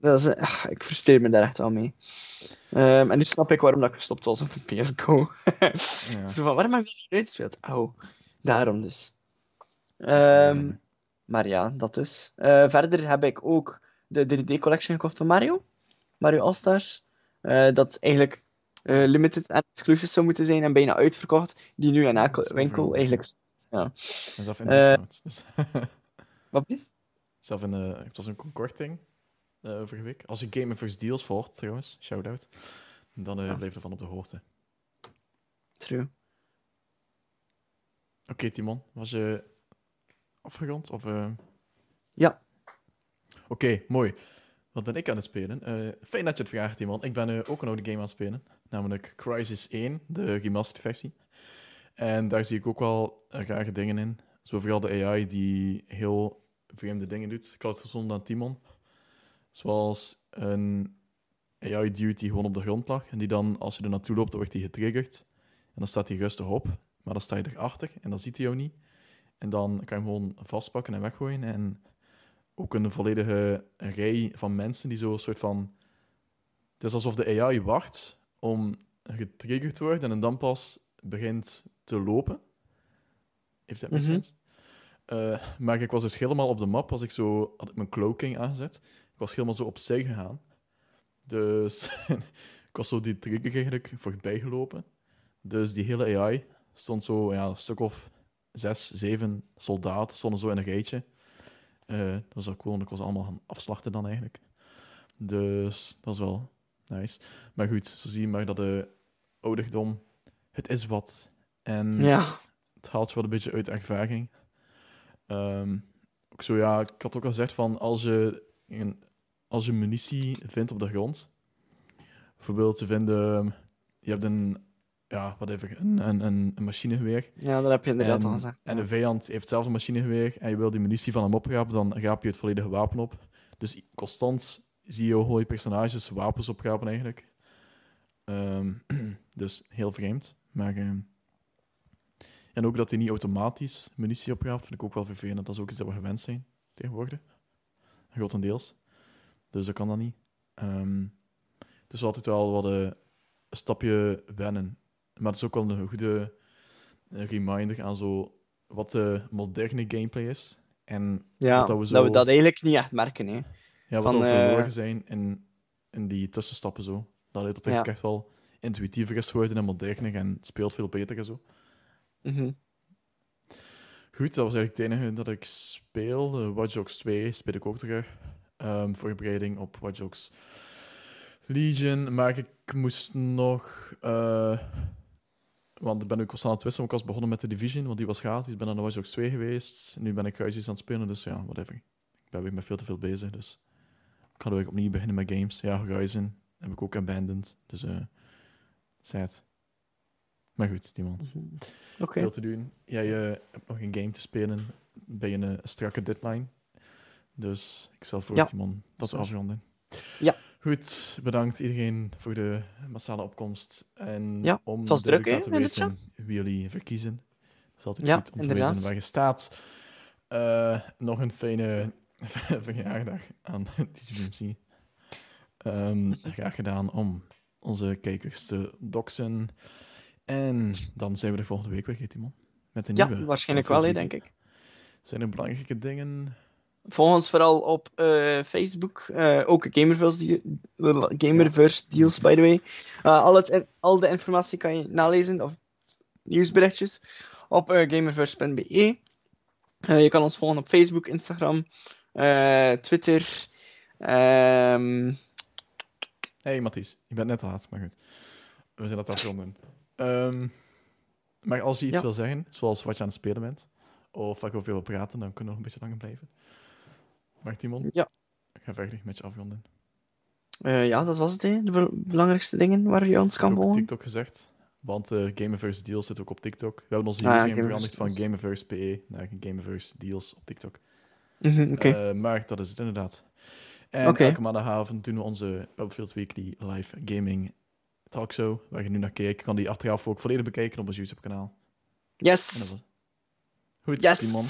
dat is, eh, ik frustreer me daar echt wel mee. Ehm, en nu snap ik waarom dat ik gestopt was op de PS Go. Ja. Zo van, waarom heb ik dat niet uitgespeeld? Auw, daarom dus. Ehm, maar ja, dat dus. Eh, verder heb ik ook de 3D collection gekocht van Mario. Mario All-Stars. Eh, dat eigenlijk eh, limited en exclusive zou moeten zijn en bijna uitverkocht. Die nu in elke is winkel eigenlijk... En zelf in Eh, discount. Dus Wat blieft? zelf in de... Het was een korting eh vorige week. Als je Game First Deals volgt, trouwens, shout-out, dan eh Ja. blijf je van op de hoogte. True. Oké, Timon, was je afgerond? Of, eh? Ja. Oké, mooi. Wat ben ik aan het spelen? Eh, fijn dat je het vraagt, Timon. Ik ben eh, ook een oude game aan het spelen. Namelijk Crisis 1, de remastered versie. En daar zie ik ook wel eh, rare dingen in. Zo vooral de AI die heel vreemde dingen doet. Ik had het verzonnen aan Timon. Zoals een AI-dude die gewoon op de grond lag. En die dan, als je er naartoe loopt, dan wordt hij getriggerd. dan staat hij rustig op, maar dan sta je erachter en dan ziet hij jou niet. En dan kan je hem gewoon vastpakken en weggooien. En ook een volledige rij van mensen die zo een soort van... Het is alsof de AI wacht om getriggerd te worden en dan pas begint te lopen. Heeft dat Mhm. sens? Eh, maar ik was dus helemaal op de map als ik zo had ik mijn cloaking aangezet. Ik was helemaal zo opzij gegaan. Dus ik was zo die trigger eigenlijk voorbij gelopen. Dus die hele AI stond zo ja, een stuk of zes, zeven soldaten stonden zo in een rijtje. Eh, dat was wel cool, want ik was allemaal gaan afslachten dan eigenlijk. Dus dat was wel nice. Maar goed, zo zie je maar dat de ouderdom, het is wat. En Ja. het haalt je wel een beetje uit ervaring. Ehm, ook zo, ja, ik had ook al gezegd van als je, een, als je munitie vindt op de grond, bijvoorbeeld te vinden, je hebt een, ja, whatever, een, een, een, een machinegeweer. ja, dat heb je inderdaad en, al gezegd. en de vijand heeft zelf een machinegeweer en je wil die munitie van hem oprapen, dan raap je het volledige wapen op. Dus constant zie je hoe je personages wapens oprapen eigenlijk. Ehm, dus heel vreemd. Maar, ehm, en ook dat hij niet automatisch munitie opraapt, vind ik ook wel vervelend. Dat is ook iets dat we gewend zijn tegenwoordig. Grotendeels. Dus dat kan dat niet. Ehm, het is altijd wel wat een stapje wennen. Maar het is ook wel een goede eh, reminder aan zo wat de moderne gameplay is. En ja, dat dat we we, zo- dat eigenlijk niet echt merken. Hè. Ja, wat Van, eh, verloren zijn in, in die tussenstappen zo. Dat het Ja. echt wel intuïtiever is geworden en moderner en het speelt veel beter en zo. Mhm. Goed, dat was eigenlijk het enige dat ik speel. Eh, Watch Dogs 2 speel ik ook terug. Ehm voorbereiding op Watch Dogs Legion. Maar ik moest nog... eh, want ik ben ook constant aan het wisselen. Ik was begonnen met de Division, want die was gratis. Ik ben aan de Watch Dogs 2 geweest. Nu ben ik Crisis aan het spelen, dus ja, whatever. Ik ben weer met veel te veel bezig, dus... Ik ga weer opnieuw beginnen met games. Ja, Horizon heb ik ook abandoned. Dus, eh sad. Maar goed, die man. Mhm. Oké. Veel te doen. Jij hebt nog een game te spelen bij een strakke deadline. Dus ik stel voor, Ja. Timon, dat we afronden. Ja. Goed, bedankt iedereen voor de massale opkomst. En Ja, om het was druk, te weten wie jullie verkiezen. Dat is altijd Ja, goed om te weten waar je staat. Eh, nog een fijne verjaardag aan DJBMC. Ehm graag gedaan om onze kijkers te doxen. En dan zijn we de volgende week weer, Timon. Met een Ja, nieuwe. waarschijnlijk wel, hè, denk ik. Zijn er belangrijke dingen? Volg ons vooral op eh, Facebook. eh, ook Gamerverse, Gamerverse deals, by the way. Eh, al, het, in- al de informatie kan je nalezen, of nieuwsberichtjes, op gamerverse.be. Je kan ons volgen op Facebook, Instagram, Twitter. ehm, hey, Mathies, je bent net te laat, maar goed. We zijn dat afronden. Ehm maar als je iets Ja. wil zeggen, zoals wat je aan het spelen bent, of waar ik over wil praten, dan kunnen we nog een beetje langer blijven. Maar Timon, ja. ik ga verder met je afronden. Eh, ja, dat was het, hè. de bel- belangrijkste dingen waar je ons Ik kan heb ook op volgen. TikTok gezegd, want eh Gameverse Deals zit ook op TikTok. We hebben onze Ah, ja, username Gamerverse veranderd van. Gameverse PE naar Gameverse Deals op TikTok. Mhm. Eh, maar dat is het inderdaad. En elke maandagavond doen we onze Battlefield Weekly live gaming talkshow. Waar je nu naar kijkt, kan die achteraf ook volledig bekijken op ons YouTube kanaal. En dat yes, was... Goed, Yes. Timon.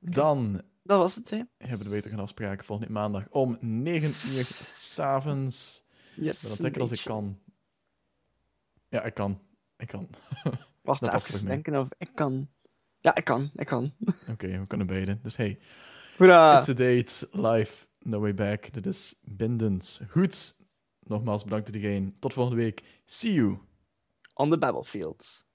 Dan dat was het, hè. hebben we beter gaan afspraken volgende maandag om 9 uur s'avonds. Yes, een denken als ik kan. Ja, ik kan. Ik kan. Wacht, Dat even denken of ik kan. Ja, ik kan, ik kan. Oké, we kunnen beide. Dus hey, Hoera! it's a date, live, no way back. Dit is bindend. Goed. Nogmaals bedankt iedereen. Tot volgende week. See you. On the battlefield.